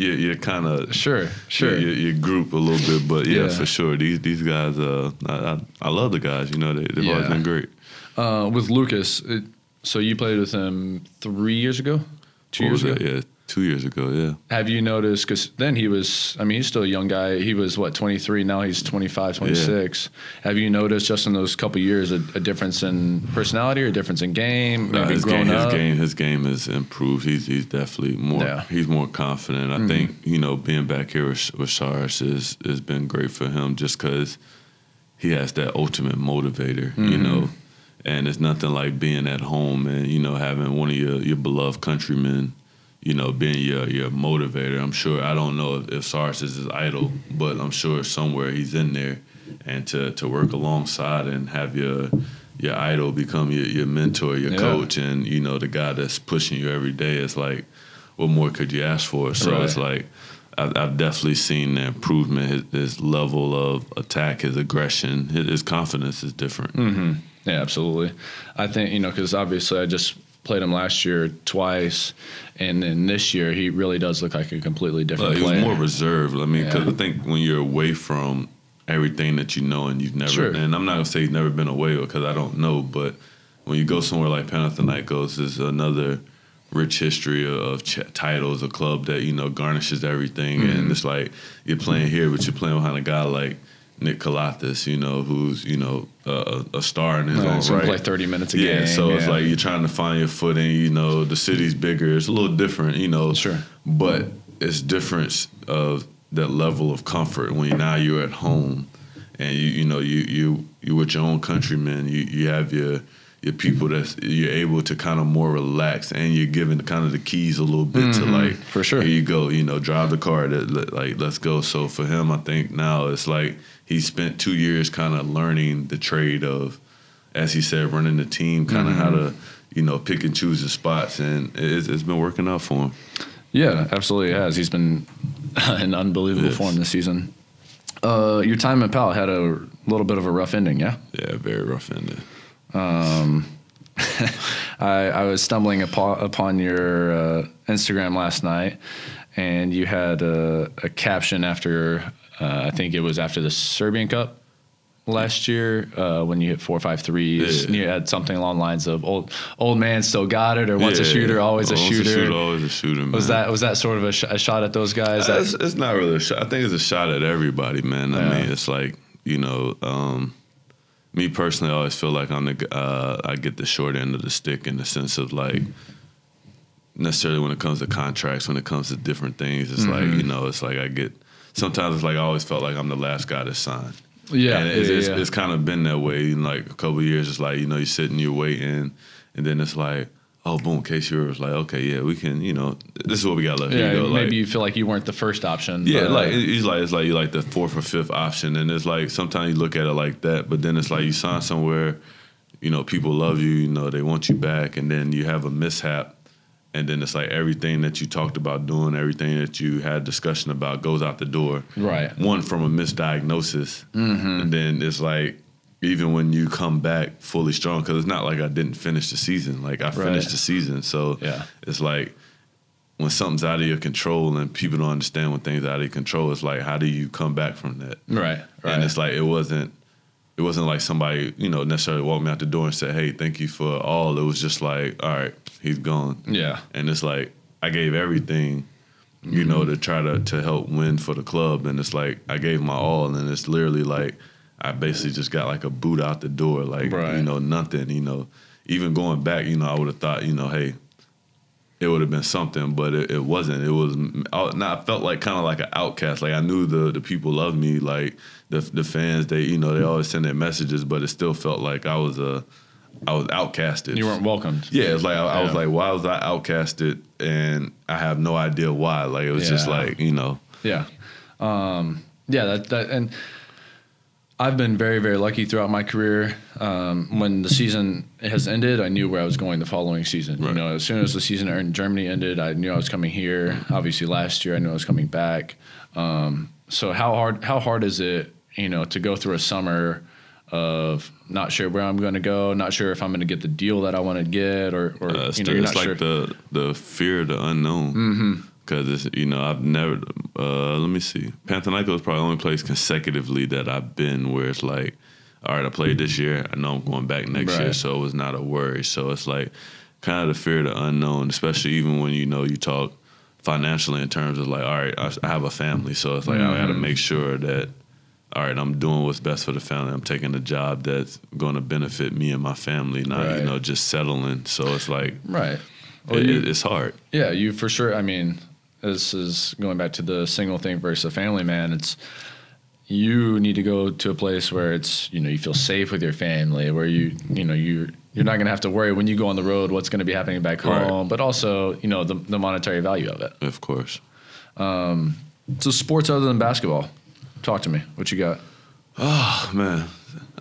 your, your kind of sure, sure, your, your, group a little bit, but yeah, yeah, for sure, these these guys, uh, I, I, I love the guys. You know, they, have yeah. always been great. Uh, with Lucas, it, so you played with him three years ago, two what years ago, that? yeah, Two years ago, yeah. Have you noticed? Because then he was, I mean, he's still a young guy. He was, what, 23? Now he's 25, 26. Yeah. Have you noticed just in those couple years a, a, difference in personality or a difference in game? Maybe his game, up? His game, his game has improved. He's, he's definitely more, yeah. he's more confident. I mm-hmm. think, you know, being back here with, with is, has been great for him just because he has that ultimate motivator, mm-hmm. you know. And it's nothing like being at home and, you know, having one of your, your beloved countrymen you know, being your your motivator. I'm sure I don't know if, if is his idol, but I'm sure somewhere he's in there, and to to work alongside and have your your idol become your, your mentor, your Yeah. coach, and you know the guy that's pushing you every day. It's like, what more could you ask for? So Right. it's like. I've, I've definitely seen the improvement. His, his level of attack, his aggression, his, his confidence is different. Mm-hmm. Yeah, absolutely. I think you know because obviously I just played him last year twice, and then this year he really does look like a completely different Well, he player. was more reserved. I mean, because Yeah. I think when you're away from everything that you know and you've never, Sure. and I'm not gonna say you've never been away because I don't know, but when you go somewhere like Panathinaikos, is another rich history of, of ch- titles, a club that you know garnishes everything, Mm-hmm. and it's like you're playing here, but you're playing behind a guy like. Nick Calathes, you know, who's you know a, a star in his Uh, own gonna right. play 30 minutes a yeah, game. so it's like you're trying to find your footing. You know, the city's bigger. It's a little different. You know, Sure. but it's difference of that level of comfort when now you're at home and you you know you you you with your own countrymen. You you have your your people that you're able to kind of more relax and you're given kind of the keys a little bit to like Mm-hmm. for sure. here you go you know drive the car that like let's go so for him i think now it's like he spent two years kind of learning the trade of as he said running the team kind of how to you know pick and choose the spots and it's, it's been working out for him Yeah, absolutely has. He's been in unbelievable form this season. Uh, your time at Pal had a little bit of a rough ending, yeah. yeah very rough ended I, I was stumbling upon, upon your uh, Instagram last night, and you had a, a caption after uh, I think it was after the Serbian Cup last year uh, when you hit four five threes. Yeah. You had something along the lines of "old old man still got it" or "once a shooter, always a Once shooter." always a shooter man. Was that was that sort of a, sh- a shot at those guys? That, It's, it's not really a shot. I think it's a shot at everybody, man. I mean, it's like you know, um, me personally, I always feel like I'm the uh, I get the short end of the stick in the sense of like necessarily when it comes to contracts, when it comes to different things, it's like Mm-hmm. you know, it's like I get. Sometimes it's like I always felt like I'm the last guy to sign. yeah, and it's, yeah, it's, yeah. it's kind of been that way in like a couple of years. It's like you know you're sitting, you're waiting, and then it's like, oh, boom, Casey was like, okay, yeah, we can, you know, this is what we got left. Here yeah, you go. maybe like, you feel like you weren't the first option. yeah, but, like it- it's like it's like you like the fourth or fifth option, and it's like sometimes you look at it like that, but then it's like you sign somewhere, you know, people love you, you know, they want you back, and then you have a mishap, and then it's like everything that you talked about doing, everything that you had discussion about goes out the door. Right. One from a misdiagnosis, Mm-hmm. and then it's like. Even when you come back fully strong, because it's not like I didn't finish the season. Like I finished Right. the season, so Yeah. it's like when something's out of your control and people don't understand when things are out of your control, it's like how do you come back from that? right, right. And it's like it wasn't it wasn't like somebody, you know, necessarily walked me out the door and said, Hey, thank you for all. It was just like, All right, he's gone. yeah, And it's like I gave everything, you know, Mm-hmm. to try to to help win for the club. And it's like I gave my all and it's literally like I basically just got like a boot out the door, like Right. you know, nothing, you know. Even going back, you know, I would have thought, you know, hey, it would have been something, but it, it wasn't. It was. I, nah, I felt like kind of like an outcast. Like I knew the the people loved me, like the the fans. They you know they always send their messages, but it still felt like I was a I was outcasted. you weren't welcomed. Yeah, it's like I, I was like, why was I outcasted? And I have no idea why. Like it was just like you know. Yeah. Um, yeah, that, that and I've been very, very lucky throughout my career. Um, when the season has ended, I knew where I was going the following season. You know, as soon as the season in Germany ended, I knew I was coming here. Obviously, last year I knew I was coming back. Um, so how hard how hard is it, you know, to go through a summer of not sure where I'm going to go, not sure if I'm going to get the deal that I want to get, or, or Uh, it's you know, it's like sure. the the fear of the unknown. Mm-hmm. Because it's you know I've never. Uh, let me see. Panathinaikos is probably the only place consecutively that I've been where it's like, all right, I played this year. I know I'm going back next year, so it was not a worry. So it's like kind of the fear of the unknown, especially even when you know you talk financially in terms of like, all right, I, I have a family, so it's like I got to Mm-hmm. make sure that. All right, I'm doing what's best for the family. I'm taking a job that's going to benefit me and my family, not Right. you know just settling. So it's like right. Well, it, you- it's hard. Yeah, you for sure. I mean, this is going back to the single thing versus a family man. It's you need to go to a place where it's you know you feel safe with your family, where you you know you you're not going to have to worry when you go on the road what's going to be happening back Right. home, but also you know the, the monetary value of it. Of course. Um, So sports other than basketball, talk to me. What you got? Oh man,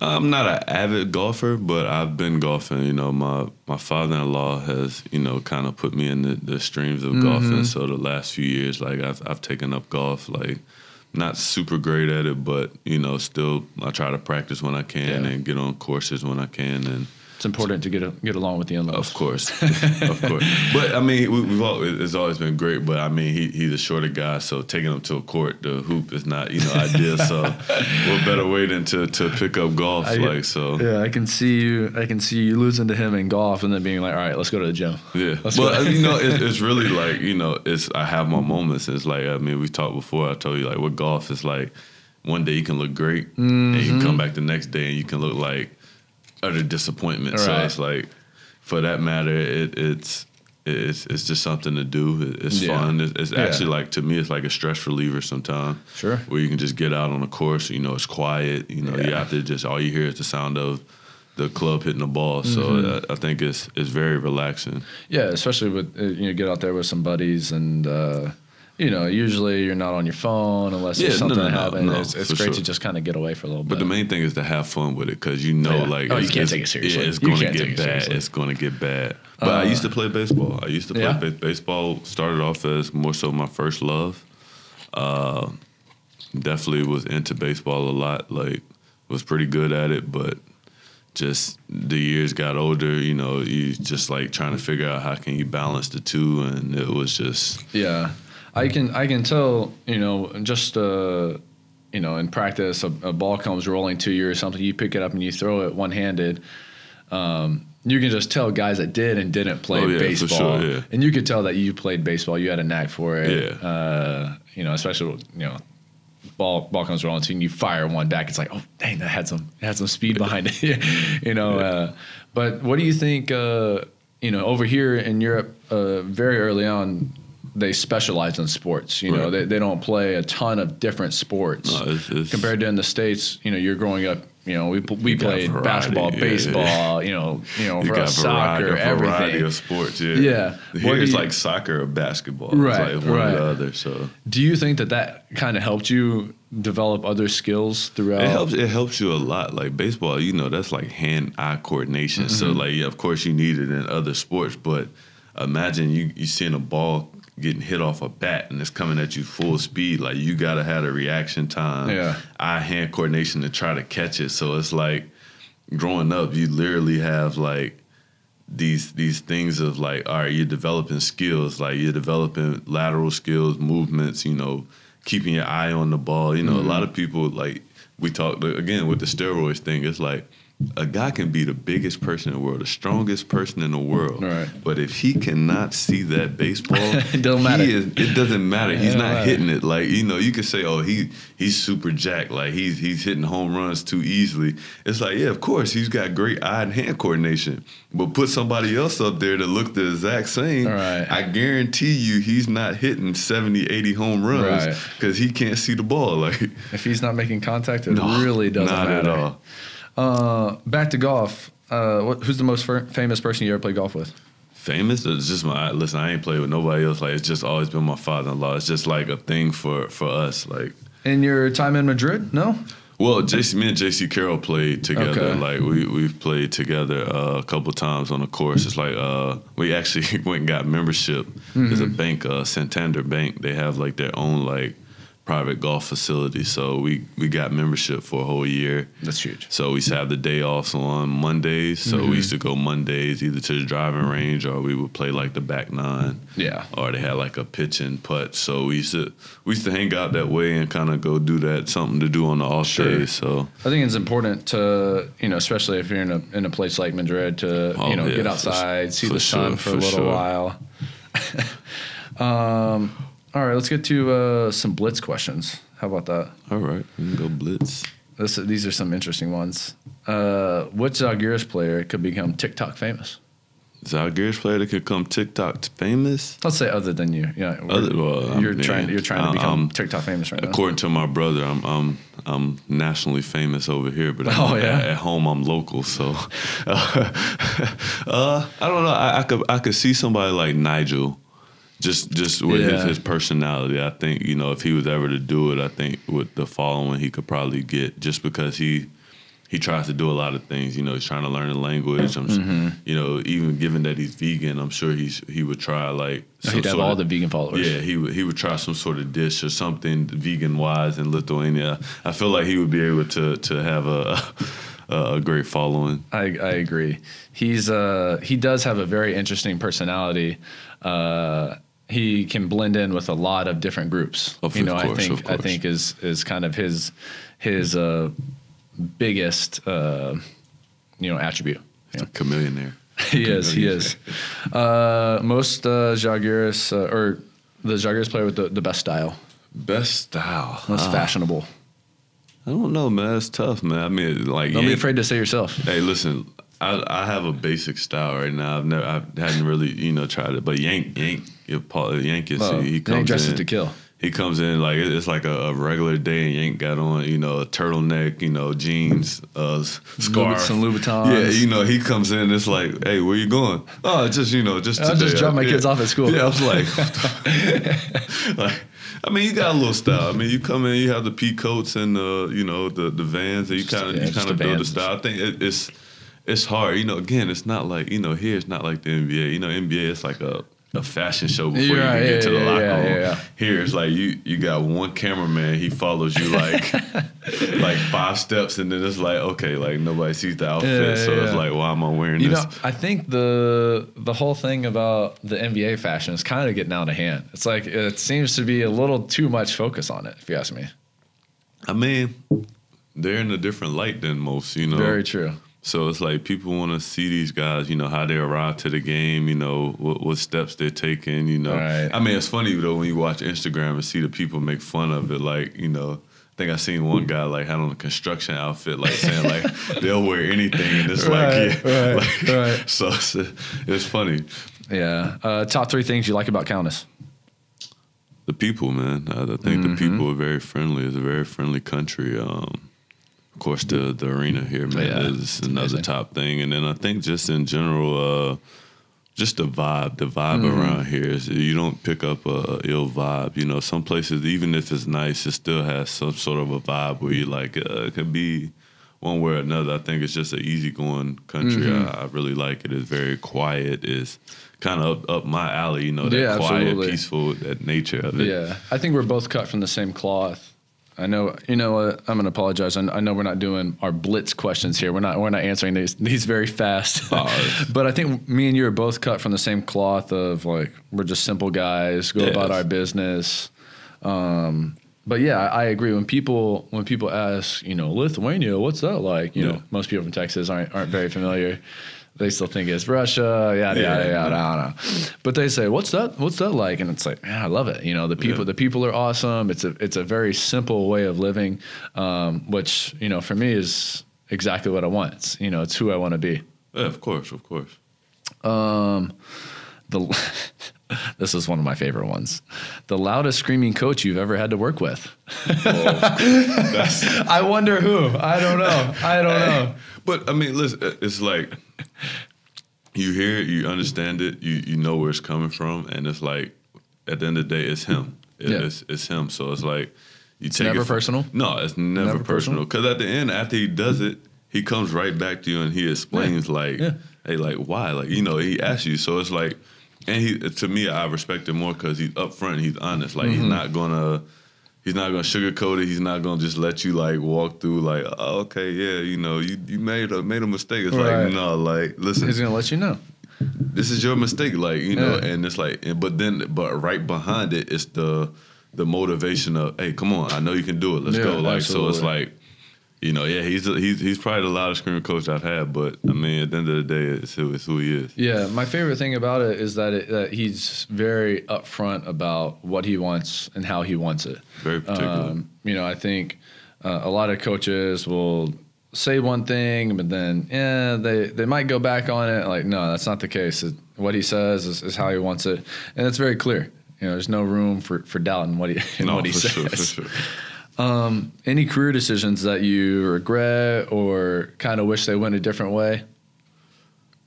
I'm not an avid golfer, but I've been golfing. You know, my my father-in-law has you know kind of put me in the, the streams of golfing. Mm-hmm. So the last few years, like I've I've taken up golf. Like not super great at it, but you know, still I try to practice when I can Yeah. and get on courses when I can and. It's important to get a, get along with the in-laws. Of course, of course. But I mean, we, we've always, it's always been great. But I mean, he he's a shorter guy, so taking him to a court to hoop is not you know ideal. So what better way than to, to pick up golf? I- like so, Yeah, I can see you. I can see you losing to him in golf, and then being like, "All right, let's go to the gym." yeah. Let's But go. you know, it's, it's really like you know, it's I have my moments. It's like I mean, we talked before. I told you like with golf, it's like one day you can look great, and you Mm-hmm. come back the next day and you can look like utter disappointment. So it's like, for that matter, it, it's it's it's just something to do. It's Yeah. fun. It's, it's Yeah. actually like to me, it's like a stress reliever sometimes. Sure. Where you can just get out on a course. You know, it's quiet. You know, you have to just all you hear is the sound of the club hitting the ball. So Mm-hmm. I, I think it's it's very relaxing. Yeah, especially with uh, you know get out there with some buddies, and uh, you know usually you're not on your phone unless Yeah, there's something no, no, happened. no, it's it's great sure. to just kind of get away for a little bit. But the main thing is to have fun with it because you know, Yeah. like, Oh, you it's- can't take it seriously. Yeah, it's going to get it bad. Uh, It's going to get bad. But I used to play baseball. I used to play Yeah? ba- baseball. Started off as more so my first love. Uh, definitely was into baseball a lot. Like, was pretty good at it, but just the years got older. You know, you just like trying to figure out how can you balance the two, and it was just Yeah, I can I can tell you know just uh, you know in practice a, a ball comes rolling to you or something you pick it up and you throw it one handed. Um, you can just tell guys that did and didn't play Oh, yeah, baseball, sure, yeah. and you could tell that you played baseball. You had a knack for it. Yeah. Uh, you know, especially you know. Ball, ball comes rolling to you and you fire one back. It's like, oh, dang, that had some, had some speed behind it, you know. Uh, but what do you think? Uh, you know, over here in Europe, uh, very early on, they specialize in sports. You know, they, they don't play a ton of different sports No, it's- it's- compared to in the states. You know, you're growing up. You know, we we played variety, basketball, yeah, baseball. You know, you know, you for us, variety, soccer, a variety everything. of sports. Yeah, Yeah. Here do it's you- like soccer or basketball. Right, it's like one right. or the other. So Do you think that that kind of helped you develop other skills throughout? It helps. It helps you a lot. Like baseball, you know, that's like hand-eye coordination. So Mm-hmm. like, yeah, of course, you need it in other sports, but imagine you you seeing a ball getting hit off a bat and it's coming at you full speed. Like you gotta have a reaction time, Yeah. eye-hand coordination to try to catch it. So it's like growing up, you literally have like these these things of like, all right, you're developing skills, like you're developing lateral skills, movements, you know, keeping your eye on the ball. You know, a mm-hmm. lot of people like we talked again with the steroids thing. It's like a guy can be the biggest person in the world, the strongest person in the world, Right. but if he cannot see that baseball, It don't matter. He is, it doesn't matter. He's don't matter. hitting it. Like you know, you can say, "Oh, he he's super jacked. Like he's he's hitting home runs too easily." It's like, yeah, of course, he's got great eye and hand coordination. But put somebody else up there that look the exact same. Right. I guarantee you, he's not hitting 70, 80 home runs Right. because he can't see the ball. Like if he's not making contact, it no, really doesn't not matter. at all. Uh, back to golf. Uh, what, who's the most fir- famous person you ever played golf with? Famous? It's just my listen. I ain't played with nobody else. Like it's just always been my father-in-law. It's just like a thing for for us. Like In your time in Madrid? No. Well, Jaycee, me and Jaycee Carroll played together. Okay. Like we we've played together uh, a couple times on the course. It's like uh, we actually went and got membership. There's a Mm-hmm. bank, uh, Santander Bank. They have like their own like private golf facility. So we we got membership for a whole year. That's huge. So we used to have the day off on Mondays. So Mm-hmm. we used to go Mondays either to the driving range or we would play like the back nine Yeah. or they had like a pitch and putt. So we used to we used to hang out that way and kind of go do that something to do on the off Sure. days. So I think it's important to you know, especially if you're in a in a place like Madrid, to Oh, you know yeah, get outside, see for the sun sure, for a little sure. while. um, all right, let's get to uh, some blitz questions. How about that? all right, we can go blitz. This, these are some interesting ones. Uh, which Zalgiris player could become TikTok famous? Zalgiris player that could come TikTok famous. Let's say other than you. Yeah. Other- well, you're mean, trying. You're trying to become I'm- TikTok famous right now. According to my brother, I'm I'm I'm nationally famous over here, but Oh, at, at home I'm local. So, uh, I don't know. I, I could I could see somebody like Nigel, just just with his, Yeah. his personality. I think you know if he was ever to do it, I think with the following he could probably get just because he. He tries to do a lot of things, you know. He's trying to learn the language. I'm, Mm-hmm. you know, even given that he's vegan, I'm sure he's he would try like some He'd have all of- the vegan followers. yeah, he would he would try some sort of dish or something vegan wise in Lithuania. I feel like he would be able to to have a a, a great following. I, I agree. He's uh he does have a very interesting personality. Uh, he can blend in with a lot of different groups. Of you know, I course, think of I think is is kind of his his uh, biggest uh, you know attribute. He's a chameleon there. he is. He is. Uh, most uh, uh, or the Zalgiris player with the, the best style, Best style. most Ah, fashionable. I don't know, man. It's tough, man. I mean, like Don't be afraid to say yourself. Hey, listen. I, I have a basic style right now. I've never, I hadn't really, you know, tried it. But Yank, Yank, Paul, Yank is, Well, he, he Yank comes dresses in. to kill. He comes in like it's like a, a regular day, and Yank got on, you know, a turtleneck, you know, jeans, uh, scarf, some Louboutins. Yeah, you know, he comes in. It's like, hey, where you going? Oh, just you know, just today. just drop my Yeah. kids off at school. Yeah, I was like, like, I mean, you got a little style. I mean, you come in, you have the pea coats and the, you know, the the vans, and you kind of yeah, you kind of build the style. I think it, it's it's hard. You know, again, it's not like you know here it's not like the NBA. You know, NBA it's like a a fashion show before You're you can yeah, get to the yeah, locker room. yeah, yeah. Here it's like you you got one cameraman. He follows you like like five steps, and then it's like okay, like nobody sees the outfit, Yeah, so it's like why am I wearing You this? know, I think the the whole thing about the NBA fashion is kind of getting out of hand. It's like it seems to be a little too much focus on it, if you ask me. I mean, they're in a different light than most. You know, Very true. So it's like people want to see these guys, you know, how they arrive to the game, you know, what, what steps they're taking, you know. Right. I mean, it's funny though when you watch Instagram and see the people make fun of it, like you know. I think I seen one guy like had on a construction outfit, like saying like they'll wear anything, and it's Right, like yeah, right, like, right. So it's, it's funny. Yeah. Uh, top three things you like about Kaunas. The people, man. I, think Mm-hmm. the people are very friendly. It's a very friendly country. Um, of course, the the arena here, man, Yeah, is another amazing. top thing. And then I think just in general, uh, just the vibe, the vibe Mm-hmm. around here is you don't pick up a, a ill vibe. You know, some places, even if it's nice, it still has some sort of a vibe where you like uh, it could be one way or another. I think it's just an easygoing country. Mm-hmm. I, I really like it. It's very quiet. It's kind of up, up my alley. You know, that Yeah, quiet, absolutely. peaceful, that nature of it. Yeah, I think we're both cut from the same cloth. I know. You know what? I'm gonna apologize. I, I know we're not doing our blitz questions here. We're not. We're not answering these these very fast. Oh. but I think me and you are both cut from the same cloth of like we're just simple guys, go Yes. about our business. Um, but yeah, I, I agree. When people when people ask, you know, Lithuania, what's that like? You Yeah. know, most people from Texas aren't aren't very familiar. They still think it's Russia, yada Yeah. yada yada. I don't know. But they say, "What's that? What's that like?" And it's like, man, I love it. You know, the people, Yeah. the people are awesome. It's a, it's a very simple way of living, um, which you know, for me is exactly what I want. It's, you know, it's who I want to be. Yeah, of course, of course. Um, the this is one of my favorite ones. The loudest screaming coach you've ever had to work with. I wonder who. I don't know. I don't know. But I mean, listen, it's like you hear it, you understand it, you you know where it's coming from, and it's like at the end of the day, it's him. It- Yeah. It's it's him. So it's like you take never it from- personal? No, it's never, Never personal? Because at the end, after he does it, he comes right back to you and he explains like, Yeah. hey, like why? Like you know, he asks you. So it's like, and he to me, I respect him more because he's upfront. He's honest. Like Mm-hmm. he's not gonna. He's not gonna sugarcoat it. He's not gonna just let you like walk through like, oh, okay, yeah, you know, you, you made a made a mistake. It's Right. like, no, like, listen, He's gonna let you know. this is your mistake, like you know, Yeah. and it's like, and, but then, but right behind it, it is the the motivation of, hey, come on, I know you can do it, let's Yeah, go. Like, so it's like, you know, yeah, he's he's he's probably the loudest screaming coach I've had, but I mean, at the end of the day, it's who it's who he is. Yeah, my favorite thing about it is that, it, that he's very upfront about what he wants and how he wants it. Very particular. Um, you know, I think uh, a lot of coaches will say one thing, but then yeah, they they might go back on it. Like no, that's not the case. It, what he says is, is, how he wants it, and it's very clear. You know, there's no room for for doubt in what he in no, what he says. Sure, sure. Um, any career decisions that you regret or kind of wish they went a different way?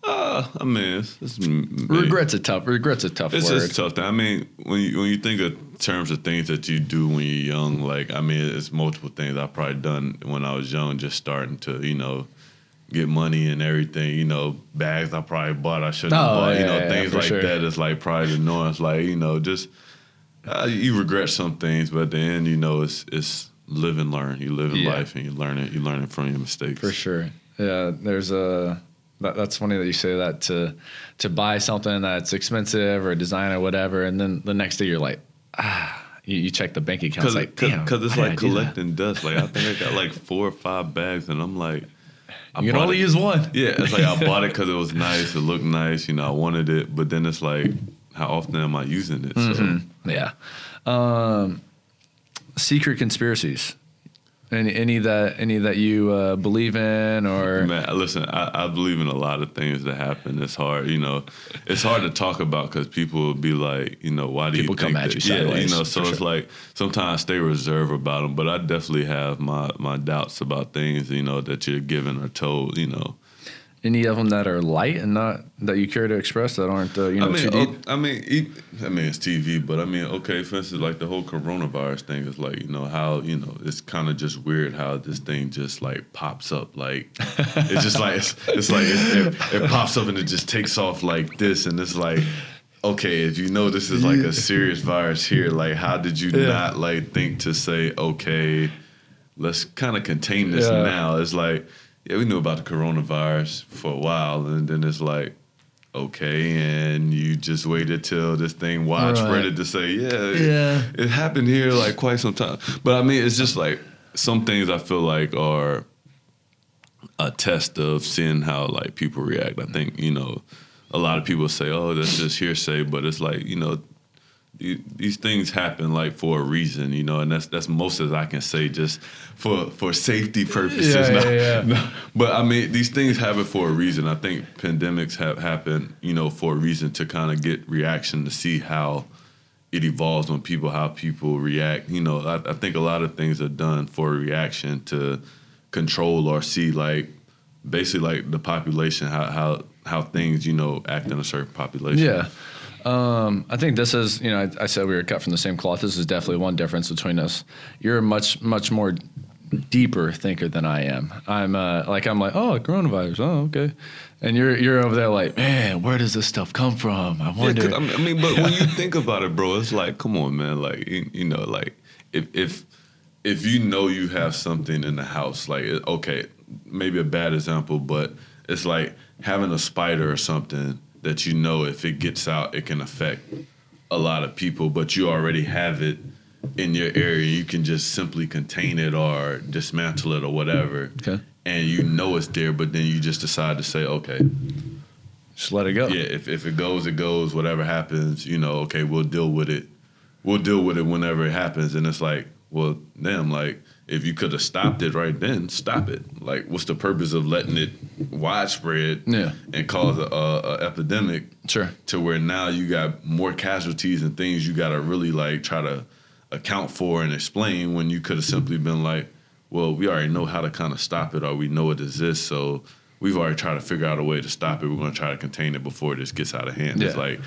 Uh, I mean, it's, it's regret's a tough. Regret's a tough it's word. It's tough. I mean, when you when you think of terms of things that you do when you're young, like I mean, it's multiple things I've probably done when I was young, just starting to you know get money and everything. You know, bags I probably bought I shouldn't oh, have bought. Yeah, you know, yeah, things like sure. It's like probably noise. Like you know, just uh, you regret some things, but at the end, you know, it's it's live and learn. You live in yeah. life and you learn it. You learn it from your mistakes. For sure. Yeah, there's a that, that's funny that you say that to to buy something that's expensive or design or whatever, and then the next day you're like, ah. You, you check the bank account, Cause, like, because it's like collecting dust. Like I think I got like four or five bags, and I'm like, I you can only it. use one. Yeah, it's like I bought it because it was nice, it looked nice, you know, I wanted it, but then it's like, how often am I using it? Mm-hmm. So. Yeah. Um, secret conspiracies. Any, any that any that you uh, believe in or man listen I, I, believe in a lot of things that happen it's hard you know it's hard to talk about because people will be like you know why do people you come think at that? you sideways, yeah you know so it's sure. like sometimes I stay reserved about them but I definitely have my my doubts about things you know that you're given or told you know any of them that are light and not that you care to express that aren't uh, you know I mean, too deep? Oh, I mean, I mean it's TV, but I mean, okay, for instance, like the whole coronavirus thing is like you know how you know it's kind of just weird how this thing just like pops up like it's just like it's, it's like it, it, it pops up and it just takes off like this and it's like okay, if you know this is like a serious virus here, like how did you yeah. not like think to say okay, let's kind of contain this yeah. now? It's like yeah, we knew about the coronavirus for a while, and then it's like, okay, and you just waited till this thing widespread right. to say, yeah, yeah, it, it happened here like quite some time. But I mean, it's just like some things I feel like are a test of seeing how like people react. I think you know, a lot of people say, oh, that's just hearsay, but it's like you know, these things happen like for a reason, you know, and that's that's most as I can say just for for safety purposes. Yeah, no, yeah, yeah. but I mean, these things happen for a reason. I think pandemics have happened, you know, for a reason to kind of get reaction to see how it evolves on people, how people react. You know, I, I think a lot of things are done for a reaction to control or see like basically like the population, how how how things you know act in a certain population. Yeah. Um, I think this is, you know, I, I, said we were cut from the same cloth. This is definitely one difference between us. You're a much, much more deeper thinker than I am. I'm uh, like, I'm like, oh, coronavirus. Oh, okay. And you're you're over there like, man, where does this stuff come from? I wonder. Yeah, I mean, but when you think about it, bro, it's like, come on, man. Like, you, you know, like if if if you know you have something in the house, like, okay, maybe a bad example, but it's like having a spider or something that you know if it gets out, it can affect a lot of people, but you already have it in your area. You can just simply contain it or dismantle it or whatever. Okay. And you know it's there, but then you just decide to say, okay. Just let it go. Yeah, if, if it goes, it goes. Whatever happens, you know, okay, we'll deal with it. We'll deal with it whenever it happens. And it's like, well, damn, like if you could have stopped it right then, stop it. Like, what's the purpose of letting it widespread yeah. and cause a, a, a, epidemic? Sure. To where now you got more casualties and things you got to really like try to account for and explain when you could have simply been like, well, we already know how to kind of stop it or we know it exists, so we've already tried to figure out a way to stop it. We're going to try to contain it before this gets out of hand. Yeah. It's like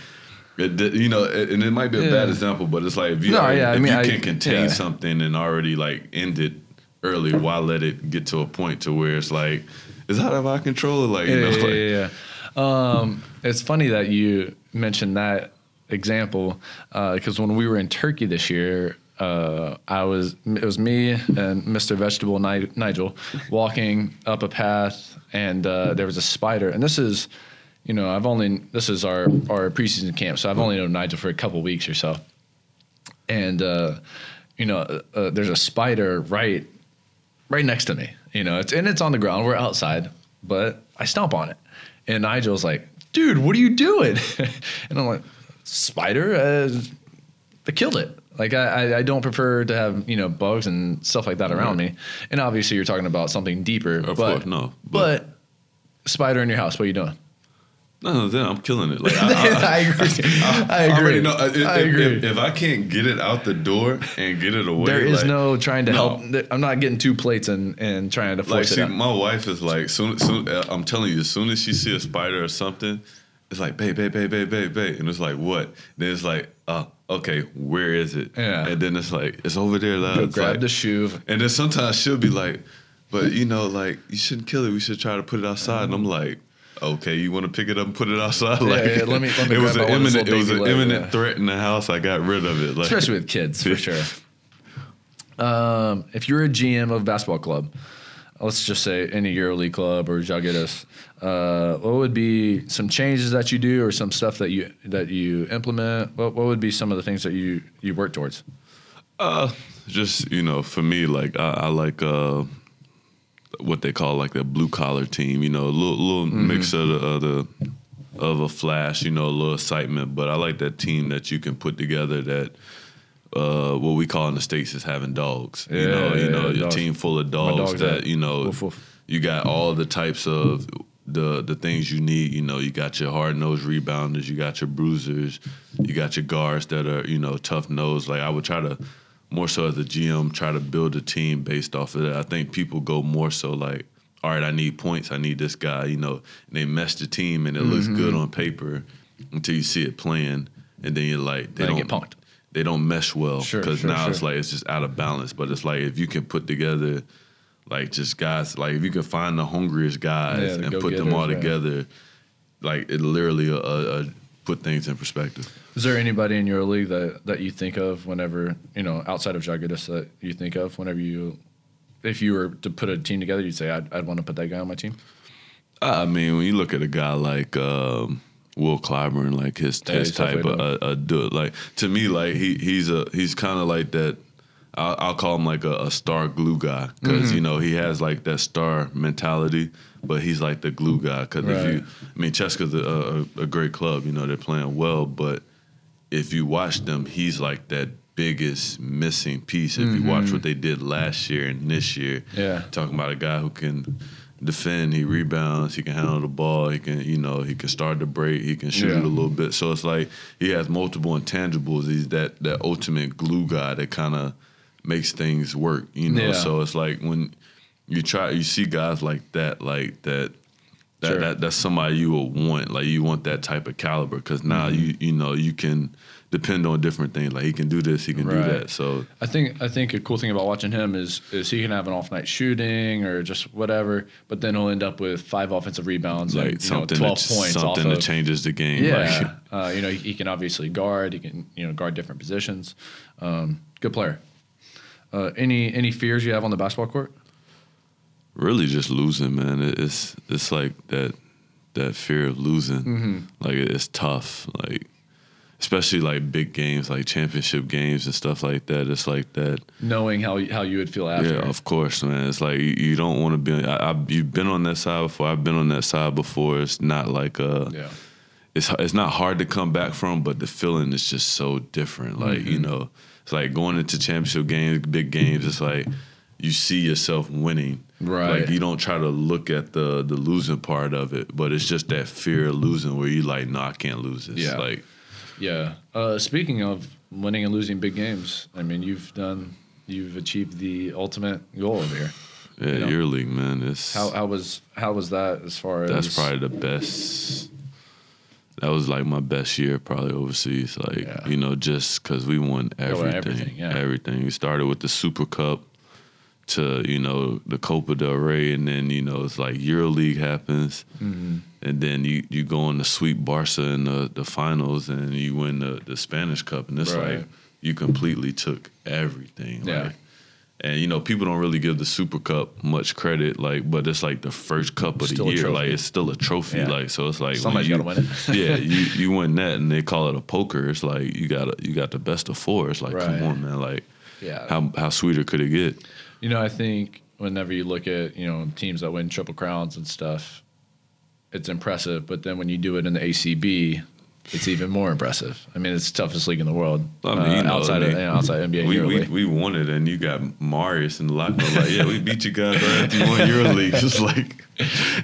it, you know, and it might be a yeah. bad example, but it's like if you, no, yeah, if I mean, you can contain yeah. something and already like end it early, why let it get to a point to where it's like it's out of our control? Like, you know, yeah, like, yeah, yeah. Um, it's funny that you mentioned that example because uh, when we were in Turkey this year, uh, I was it was me and Mr. Vegetable Nigel walking up a path, and uh, there was a spider, and this is you know, I've only this is our our preseason camp, so I've only known Nigel for a couple weeks or so, and uh, you know, uh, uh, there's a spider right right next to me. You know, it's and it's on the ground. We're outside, but I stomp on it, and Nigel's like, "Dude, what are you doing?" and I'm like, "Spider." Uh, I killed it. Like I, I, don't prefer to have you know bugs and stuff like that around me. And obviously, you're talking about something deeper. Of but, course, no, But, spider in your house, what are you doing? No, then I'm killing it. Like I, I agree. I, I agree. already know. uh, If, I agree. If, if I can't get it out the door and get it away, there is like, no trying to no. help. I'm not getting two plates and, and trying to Like, force see, it out. my wife is like, soon, soon. uh, I'm telling you, as soon as she see a spider or something, it's like, babe, babe, babe, babe, babe, babe, and it's like, what? Then it's like, uh, okay, where is it? Yeah. And then it's like, it's over there. Love. Go grab like- the shoe. And then sometimes she'll be like, but you know, like you shouldn't kill it. We should try to put it outside. And I'm like, okay, you want to pick it up and put it outside? Yeah, Like, yeah, let me- let me it was an out one of those imminent, it was an imminent threat in the house. I got rid of it. Like, especially with kids for sure. Um, if you're a GM of a basketball club, let's just say any EuroLeague club or Zalgiris, uh, what would be some changes that you do or some stuff that you that you implement? What, what would be some of the things that you you work towards? Uh, just you know, for me, like I, I like uh, what they call like the blue collar team. You know, a little, little Mm-hmm. mix of the, of the of a flash. You know, a little excitement. But I like that team that you can put together that. Uh, what we call in the states is having dogs. you Yeah, know, yeah, you know, yeah, your dogs. team full of dogs dog's that you know Woof, woof. you got all the types of the the things you need. You know, you got your hard nosed rebounders, you got your bruisers, you got your guards that are you know tough nosed. Like I would try to more so as a GM try to build a team based off of that. I think people go more so like, all right, I need points, I need this guy. You know, and they mesh the team and it looks good Mm-hmm. on paper until you see it playing, and then you're like, they don't get punked. They don't mesh well Sure, because sure, now sure. it's like it's just out of balance. But it's like if you can put together like just guys like if you can find the hungriest guys Yeah, the and put them all right. together like it literally uh, uh, put things in perspective Is there anybody in your league that, that you think of whenever you know outside of Zalgiris that you think of whenever you, if you were to put a team together, you'd say I'd, I'd want to put that guy on my team. i mean when you look at a guy like um Will Clyburn, like his Yeah, his type of a, a dude, like to me, like he he's a he's kind of like that. I'll, I'll call him like a, a star glue guy because Mm-hmm. you know he has like that star mentality, but he's like the glue guy. Because if you, I mean, CSKA's a, a, a great club. You know they're playing well, but if you watch them, he's like that biggest missing piece. If you watch what they did last year and this year, Mm-hmm. Yeah. talking about a guy who can defend, he rebounds, he can handle the ball, he can, you know, he can start the break, he can shoot Yeah. a little bit. So it's like he has multiple intangibles. He's that that ultimate glue guy that kind of makes things work, you know. Yeah. So it's like when you try, you see guys like that, like that. That, Sure. that that's somebody you will want, like you want that type of caliber, because now Mm-hmm. you you know you can depend on different things. Like he can do this, he can do that. So I think I think a cool thing about watching him is is he can have an off night shooting or just whatever, but then he'll end up with five offensive rebounds like and you know, something twelve that, points something off that of, changes the game. Yeah, uh, you know he, he can obviously guard. He can you know guard different positions. Um, good player. Uh, any any fears you have on the basketball court? Really just losing, man. It's it's like that that fear of losing. Mm-hmm. Like it's tough. Like especially like big games, like championship games and stuff like that. It's like that. Knowing how how you would feel after. Yeah, of course, man. It's like you, you don't want to be. I, I, you've been on that side before. I've been on that side before. It's not like uh yeah. it's it's not hard to come back from, but the feeling is just so different. Like you Mm-hmm. know, it's like going into championship games, big games. It's like you see yourself winning. Right. Like you don't try to look at the the losing part of it, but it's just that fear of losing where you like, no, I can't lose this. Yeah. Like Yeah. Uh, speaking of winning and losing big games, I mean you've done you've achieved the ultimate goal over here. yeah, You know. your league, man. It's How how was how was that as far as that's probably the best. That was like my best year, probably overseas. Like Yeah. you know, just because we won won everything, everything, yeah. everything. We started with the Super Cup to you know the Copa del Rey, and then you know it's like EuroLeague happens, Mm-hmm. and then you you go on to sweep Barca in the, the finals, and you win the, the Spanish Cup, and it's Right. like you completely took everything. Yeah. Like, and you know, people don't really give the Super Cup much credit, like, but it's like the first cup of Still the year. Like, it's still a trophy. Yeah. Like, so it's like Somebody's you, gotta win it. yeah, you you win that, and they call it a poker. It's like you got a, you got the best of four. It's like, Right. come on, man. Like, Yeah. how how sweeter could it get? You know, I think whenever you look at you know teams that win triple crowns and stuff, it's impressive. But then when you do it in the ACB, it's even more impressive. I mean, it's the toughest league in the world. I mean, you uh, know, outside I mean, of you know, outside NBA We, we we won it, and you got Marius in the locker room. Like, yeah, we beat you guys right after you won EuroLeague. Just like,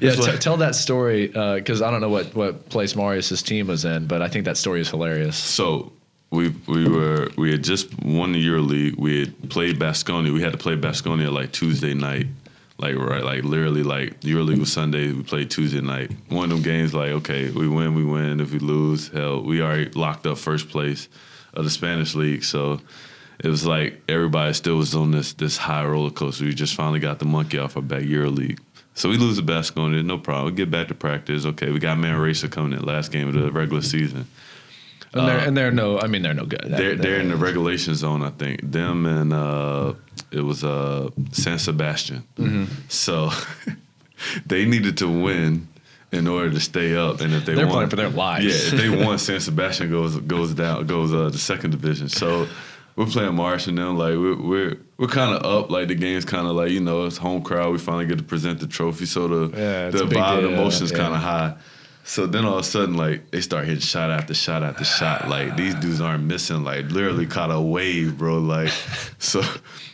yeah, t- like- tell that story because I don't know what what place Marius's team was in, but I think that story is hilarious. So we we were we had just won the EuroLeague. We had played Basconia. We had to play Basconia like Tuesday night. Like right, like literally, like EuroLeague was Sunday. We played Tuesday night. One of them games, like okay, we win, we win. If we lose, hell, we already locked up first place of the Spanish league. So it was like everybody still was on this this high roller coaster. We just finally got the monkey off our back EuroLeague. So we lose the Basconia, no problem. We get back to practice. Okay, we got Manresa coming in last game of the regular season. And they're and they're no, I mean they're no good. Uh, They're they're in the regulation zone, I think. Them and uh, it was uh, San Sebastian. Mm-hmm. So they needed to win in order to stay up, and if they They're won, playing for their lives. Yeah, if they won, San Sebastian goes goes down goes uh, the second division. So we're playing Marsh and them like we're we're, we're kind of up. Like the game's kind of like you know it's home crowd. We finally get to present the trophy, so the Yeah, the vibe, the emotion's yeah. kind of high. So then all of a sudden, like they start hitting shot after shot after shot. Like these dudes aren't missing. Like literally caught a wave, bro. Like so.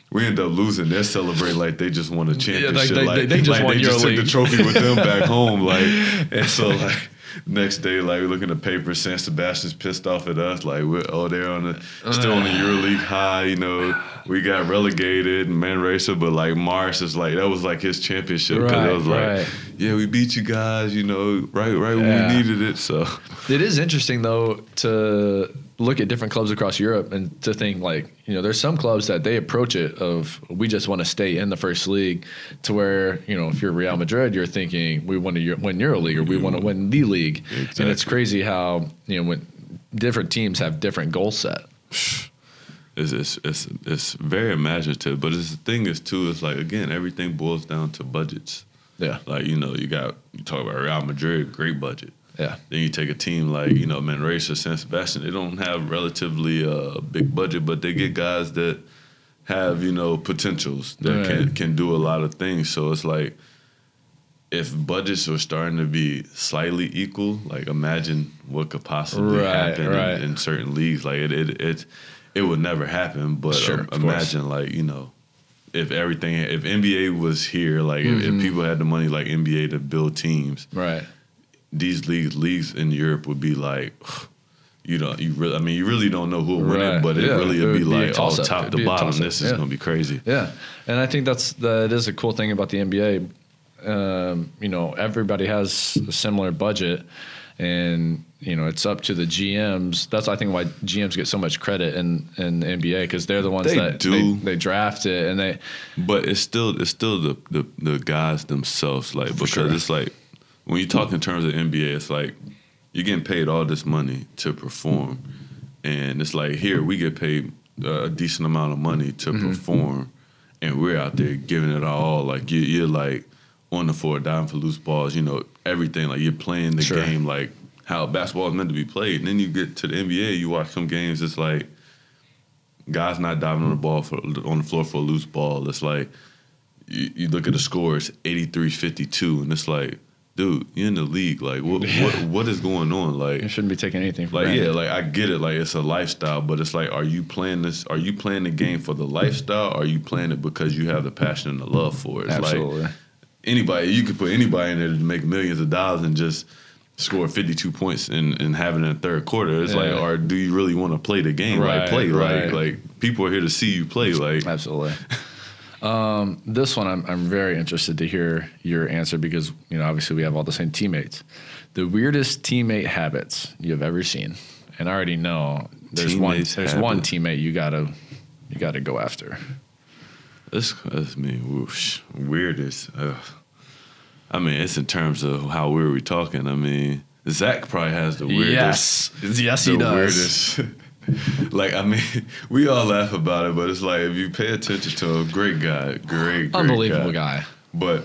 We end up losing. They're celebrating like they just won a championship. they- like they- they just like won they just took the trophy with them back home. Like and so like next day, like we look in the paper, San Sebastian's pissed off at us. Like we're oh they're on the still on the EuroLeague high. You know we got relegated and Manresa, but like Mars is like that was like his championship because Right, it was like right. yeah we beat you guys. You know right right when we needed it. So It is interesting though to look at different clubs across Europe and to think like you know there's some clubs that they approach it of we just want to stay in the first league to where you know if you're Real Madrid you're thinking we want to win EuroLeague or we want to win the league and it's crazy how you know when different teams have different goal set it's it's it's, it's very imaginative. But it's, the thing is too. It's like again everything boils down to budgets. yeah Like you know you got you talk about Real Madrid, great budget. yeah Then you take a team like you know Manresa, San Sebastian. They don't have relatively a big budget, but they get guys that have you know potentials that Right. can can do a lot of things. So it's like if budgets were starting to be slightly equal, like imagine what could possibly Right, happen right. in, in certain leagues. Like it it it, it would never happen. But Sure, um, of course. imagine like you know. If everything, if NBA was here, like if, Mm-hmm. if people had the money like NBA to build teams, right these leagues leagues in Europe would be like, you know, you really, I mean, you really don't know who will win Right. it, but it Yeah, really it would be be like all toss-up. top to bottom. This is yeah. gonna be crazy. Yeah, and I think that's that is a cool thing about the NBA. Um, you know, everybody has a similar budget, and you know it's up to the GMs. That's I think why GMs get so much credit in in the NBA because they're the ones They that do. They, they draft it and they But it's still it's still the the, the guys themselves, like because sure. it's like when you talk in terms of NBA, it's like you're getting paid all this money to perform, and it's like here we get paid a decent amount of money to Mm-hmm. perform, and we're out there giving it all. Like you, you're like on the floor, diving for loose balls, you know everything. Like you're playing the Sure. game like how basketball is meant to be played. And then you get to the NBA, you watch some games, it's like guys not diving on the ball for on the floor for a loose ball. It's like you, you look at the score, it's 83-52, and it's like, dude, you're in the league. Like what what what is going on? Like, you shouldn't be taking anything. For like granted. yeah, like I get it, like it's a lifestyle, but it's like, are you playing this? Are you playing the game for the lifestyle? Or are you playing it because you have the passion and the love for it? It's absolutely. like anybody, you could put anybody in there to make millions of dollars and just score 52 points and, and have it in the third quarter. It's like, or do you really want to play the game? Right, like play, right. like like people are here to see you play. Like Absolutely. um, this one, I'm, I'm very interested to hear your answer because you know obviously we have all the same teammates. The weirdest teammate habits you have ever seen, and I already know there's Teammates one there's one teammate you gotta you gotta go after. That's that's me. Whoosh. Weirdest. Ugh. I mean, it's in terms of how weird we talking. I mean, Zach probably has the weirdest. Yes, yes, the he does. weirdest. like I mean, we all laugh about it, but it's like if you pay attention to him, great guy, great, great Unbelievable guy. But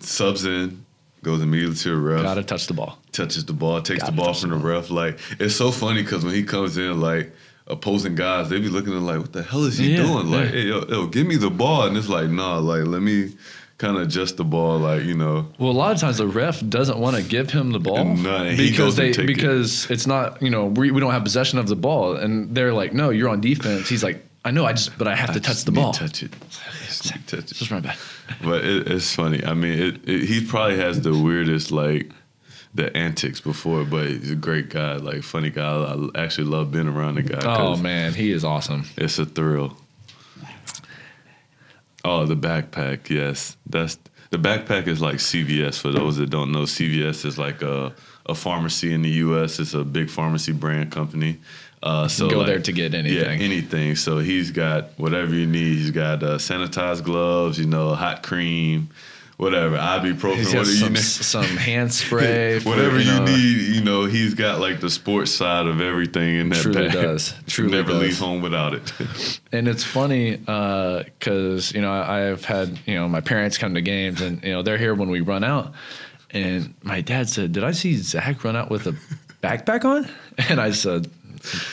subs in, goes immediately to the ref, Gotta touch the ball. touches the ball, takes Gotta the ball from the the ref. Like it's so funny because when he comes in, like opposing guys, they be looking at like, "What the hell is he Yeah, doing?" Like, yeah. hey, yo, yo, give me the ball, and it's like, nah, like let me kind of adjust the ball, like you know. Well, a lot of times the ref doesn't want to give him the ball No, he because they take it. because it's not you know we, we don't have possession of the ball, and they're like, no, you're on defense. He's like, I know, I just but I have to touch the ball. to Touch it. Just touch it. Just run back. But it, it's funny. I mean, it, it, he probably has the weirdest like the antics before, but he's a great guy, like funny guy. I actually love being around the guy. Oh man, he is awesome. it's a thrill. Oh, the backpack. Yes, that's the backpack is like CVS. For those that don't know, CVS is like a a pharmacy in the U.S. It's a big pharmacy brand company. Uh, so go like- there to get anything. Yeah, anything. anything. So he's got whatever you need. He's got uh, sanitized gloves, you know, hot cream, whatever, ibuprofen, He's whatever got you some, need. some hand spray. for, Whatever you, know, need, you know, he's got like the sports side of everything in that Truly bag. does. Truly Never does. leave home without it. And it's funny uh, because you know I- I've had you know my parents come to games and you know they're here when we run out, and my dad said, "Did I see Zach run out with a backpack on?" And I said,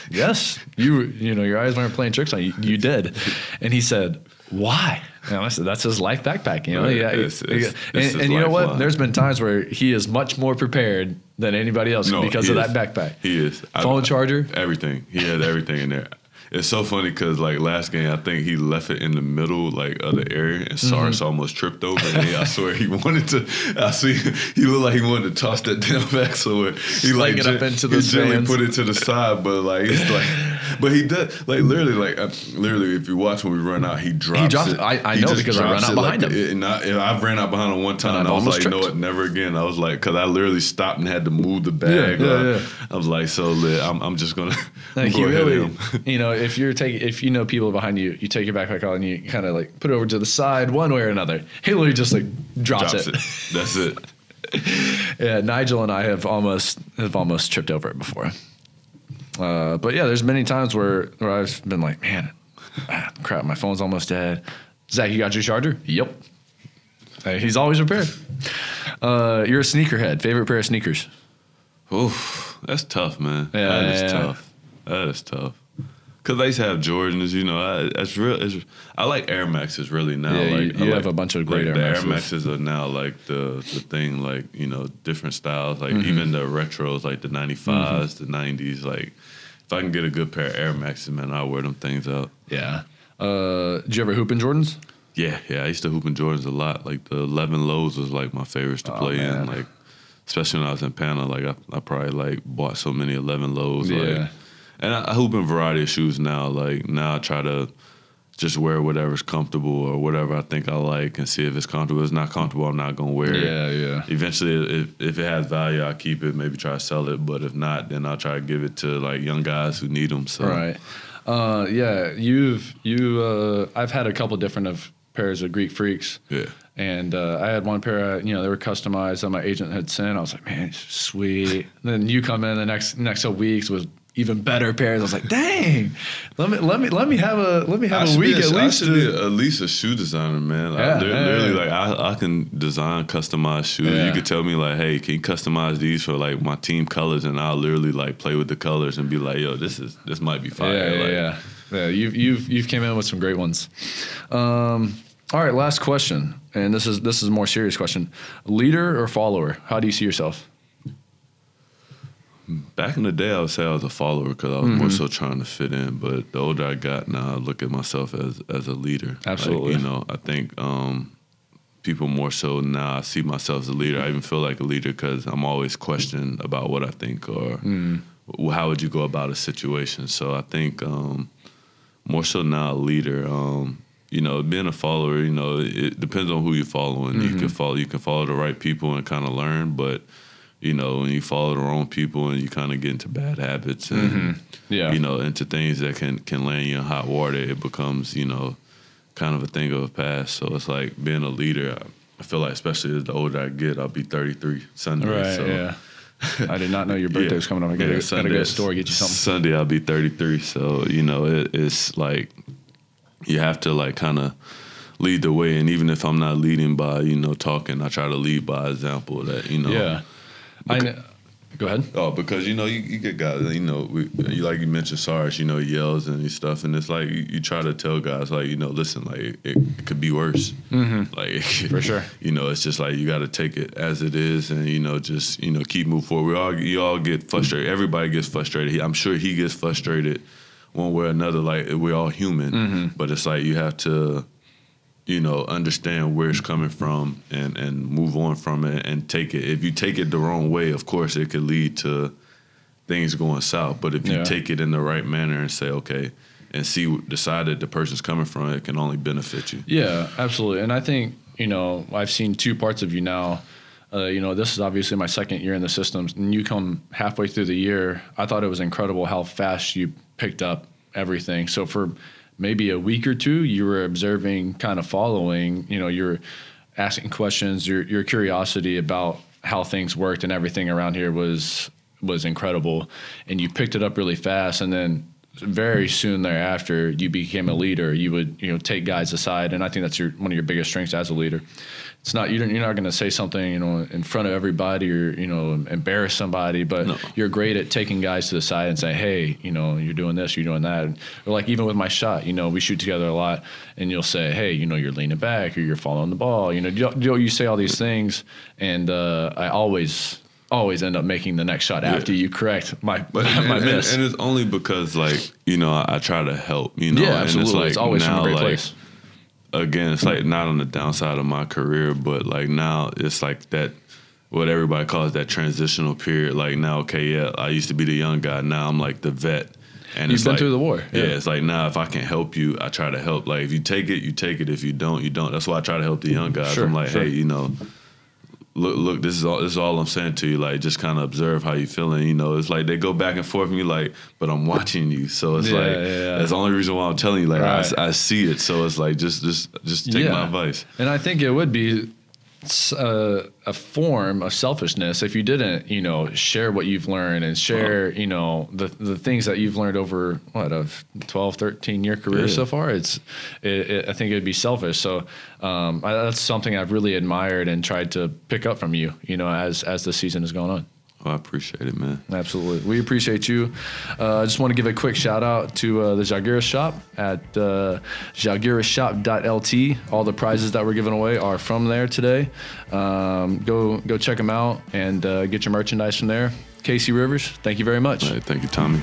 "Yes, you you know your eyes weren't playing tricks on you. You did." And he said, "Why?" And I said, "That's his life backpack." You know, yeah. It's- and it's- it's his and you know what? lifeline. There's been times where he is much more prepared than anybody else because of is. that backpack. He is. I- Phone charger. Everything. He had everything in there. It's so funny because like last game, I think he left it in the middle like of the area, and Mm-hmm. Sars almost tripped over. And he, I swear he wanted to. I see he looked like he wanted to toss that damn back somewhere. He like Sling it up into he the gently put it to the side, but like it's like, but he does like literally like uh, literally if you watch when we run out, he drops. drops it. it. I- I He know because I ran out behind like, him. And I, and I've ran out behind him one time. And I was like, you know tripped. what? Never again. I was like, because I literally stopped and had to move the bag. Yeah, yeah, uh, yeah. I was like, so lit. I'm, I'm just gonna Like go ahead really, him. you know, if you're taking, if you know people behind you, you take your backpack on and you kind of like put it over to the side one way or another. He literally just like drops, Drops it. it. That's it. Yeah, Nigel and I have almost have almost tripped over it before. Uh, but yeah, there's many times where where I've been like, man, ah, crap, my phone's almost dead. Zach, you got your charger? Yep. Hey, he's always prepared. Uh, you're a sneakerhead. Favorite pair of sneakers? Oof, that's tough, man. Yeah, that is yeah. tough. That is tough. Cause I used to have Jordans, you know. I, that's real. It's, I like Air Maxes really now. Yeah, you- like, I you like- have a bunch of great like Air the Maxes. Air Maxes are now like the the thing. Like you know, different styles. Like Mm-hmm. even the retros, like the '95s, the '90s. Like if I can get a good pair of Air Maxes, man, I'll wear them things out. Yeah. Uh, did you ever hoop in Jordans? Yeah, yeah. I used to hoop in Jordans a lot. Like the 11 lows was like my favorites to Oh, play man. in. Like especially when I was in Panama, Like I, I probably like bought so many 11 lows. Yeah. Like, and I, I hoop in a variety of shoes now. Like now I try to just wear whatever's comfortable or whatever I think I like and see if it's comfortable. If it's not comfortable, I'm not gonna wear it. Yeah, yeah. Eventually, if, if it has value, I'll keep it. Maybe try to sell it. But if not, then I'll try to give it to like young guys who need them. So Right. Uh, yeah, you've you. Uh, I've had a couple different of pairs of Greek freaks. yeah. And uh, I had one pair, uh, you know, they were customized that my agent had sent. I was like, man, sweet. And then you come in the next next couple weeks with even better pairs. I was like, dang, let me let me let me have a let me have I a week a, at I least. should be at least a shoe designer, man. I, yeah, literally, yeah. like I, I can design customized shoes. Yeah. You could tell me like, hey, can you customize these for like my team colors, and I'll literally like play with the colors and be like, yo, this is this might be fire. yeah, yeah, like, yeah, yeah. You've you've you've came in with some great ones. Um, all right, last question, and this is this is a more serious question: leader or follower? How do you see yourself? Back in the day, I would say I was a follower because I was Mm-hmm. more so trying to fit in. But the older I got, now I look at myself as as a leader. Like, Absolutely. you know, I think um, people more so now I see myself as a leader. I even feel like a leader because I'm always questioned about what I think or Mm. how would you go about a situation. So I think um, more so now a leader. Um, you know, being a follower, you know, it depends on who you're following. You Mm-hmm. can follow, you can follow the right people and kind of learn, but you know, when you follow the wrong people and you kind of get into bad habits and Mm-hmm. Yeah. you know into things that can can land you in hot water, it becomes you know kind of a thing of the past. So it's like being a leader. I, feel like especially as the older I get, I'll be 33 Sunday. Right. so, yeah. I did not know your birthday was coming up. I gotta, Yeah, gotta go to the store get you something. Sunday I'll be 33, so you know it, it's like you have to like kind of lead the way, and even if I'm not leading by you know talking, I try to lead by example. That you know, Yeah. I kn- Go ahead. Oh, because you know you, you get guys, you know, we, you like you mentioned Sarge, you know, he yells and stuff, and it's like you, you, try to tell guys like, you know, listen, like it, it could be worse, mm-hmm. like for sure. You know, it's just like you got to take it as it is, and you know, just you know, keep moving forward. We all you all get frustrated. Everybody gets frustrated. I'm sure he gets frustrated one way or another. Like we're all human, mm-hmm. but it's like you have to you know, understand where it's coming from and, and move on from it and take it. If you take it the wrong way, of course, it could lead to things going south. But if you Yeah. take it in the right manner and say, okay, and see, decide that the person's coming from, it can only benefit you. Yeah, absolutely. And I think, you know, I've seen two parts of you now. Uh, you know, this is obviously my second year in the systems, and you come halfway through the year. I thought it was incredible how fast you picked up everything. So for maybe a week or two, you were observing, kind of following. You know, you're asking questions. Your your curiosity about how things worked and everything around here was was incredible, and you picked it up really fast. And then very soon thereafter, you became a leader. You would you know take guys aside, and I think that's your one of your biggest strengths as a leader. It's not you don't, you're not going to say something you know in front of everybody or you know embarrass somebody, but No. you're great at taking guys to the side and saying, hey, you know you're doing this, you're doing that, or like even with my shot, you know we shoot together a lot, and you'll say, hey, you know you're leaning back or you're following the ball, you know you, you, you say all these things, and uh, I always always end up making the next shot after you correct my But my and, miss. and, and it's only because like you know I, I try to help you know yeah, and absolutely. it's like it's always from now a great like place. again it's like not on the downside of my career but like now it's like that what everybody calls that transitional period like now okay yeah I used to be the young guy now I'm like the vet and You've been like, through the war. Yeah. Yeah. it's like now if I can help you, I try to help. Like if you take it, you take it. If you don't, you don't. That's why I try to help the young guys. Sure, I'm like, sure. hey, you know, look, look, this is all. This is all I'm saying to you. Like, just kind of observe how you feeling. You know, it's like they go back and forth, and you like, but I'm watching you. So it's Yeah, like yeah, yeah. that's the only reason why I'm telling you. Like, Right. I, I see it. So it's like just, just, just take my advice. And I think it would be s- uh, a form of selfishness if you didn't, you know, share what you've learned and share, you know, the the things that you've learned over what a 12, 13 year career Yeah. so far. It's, it, it, I think it'd be selfish. So um, I, that's something I've really admired and tried to pick up from you, you know, as as the season has gone on. I appreciate it, man. Absolutely. We appreciate you. Uh, I just want to give a quick shout out to uh, the Zalgiris shop at uh, jagirashop.lt. All the prizes that we're giving away are from there today. Um, go go check them out and uh, get your merchandise from there. Casey Rivers, thank you very much. Right, thank you, Tommy.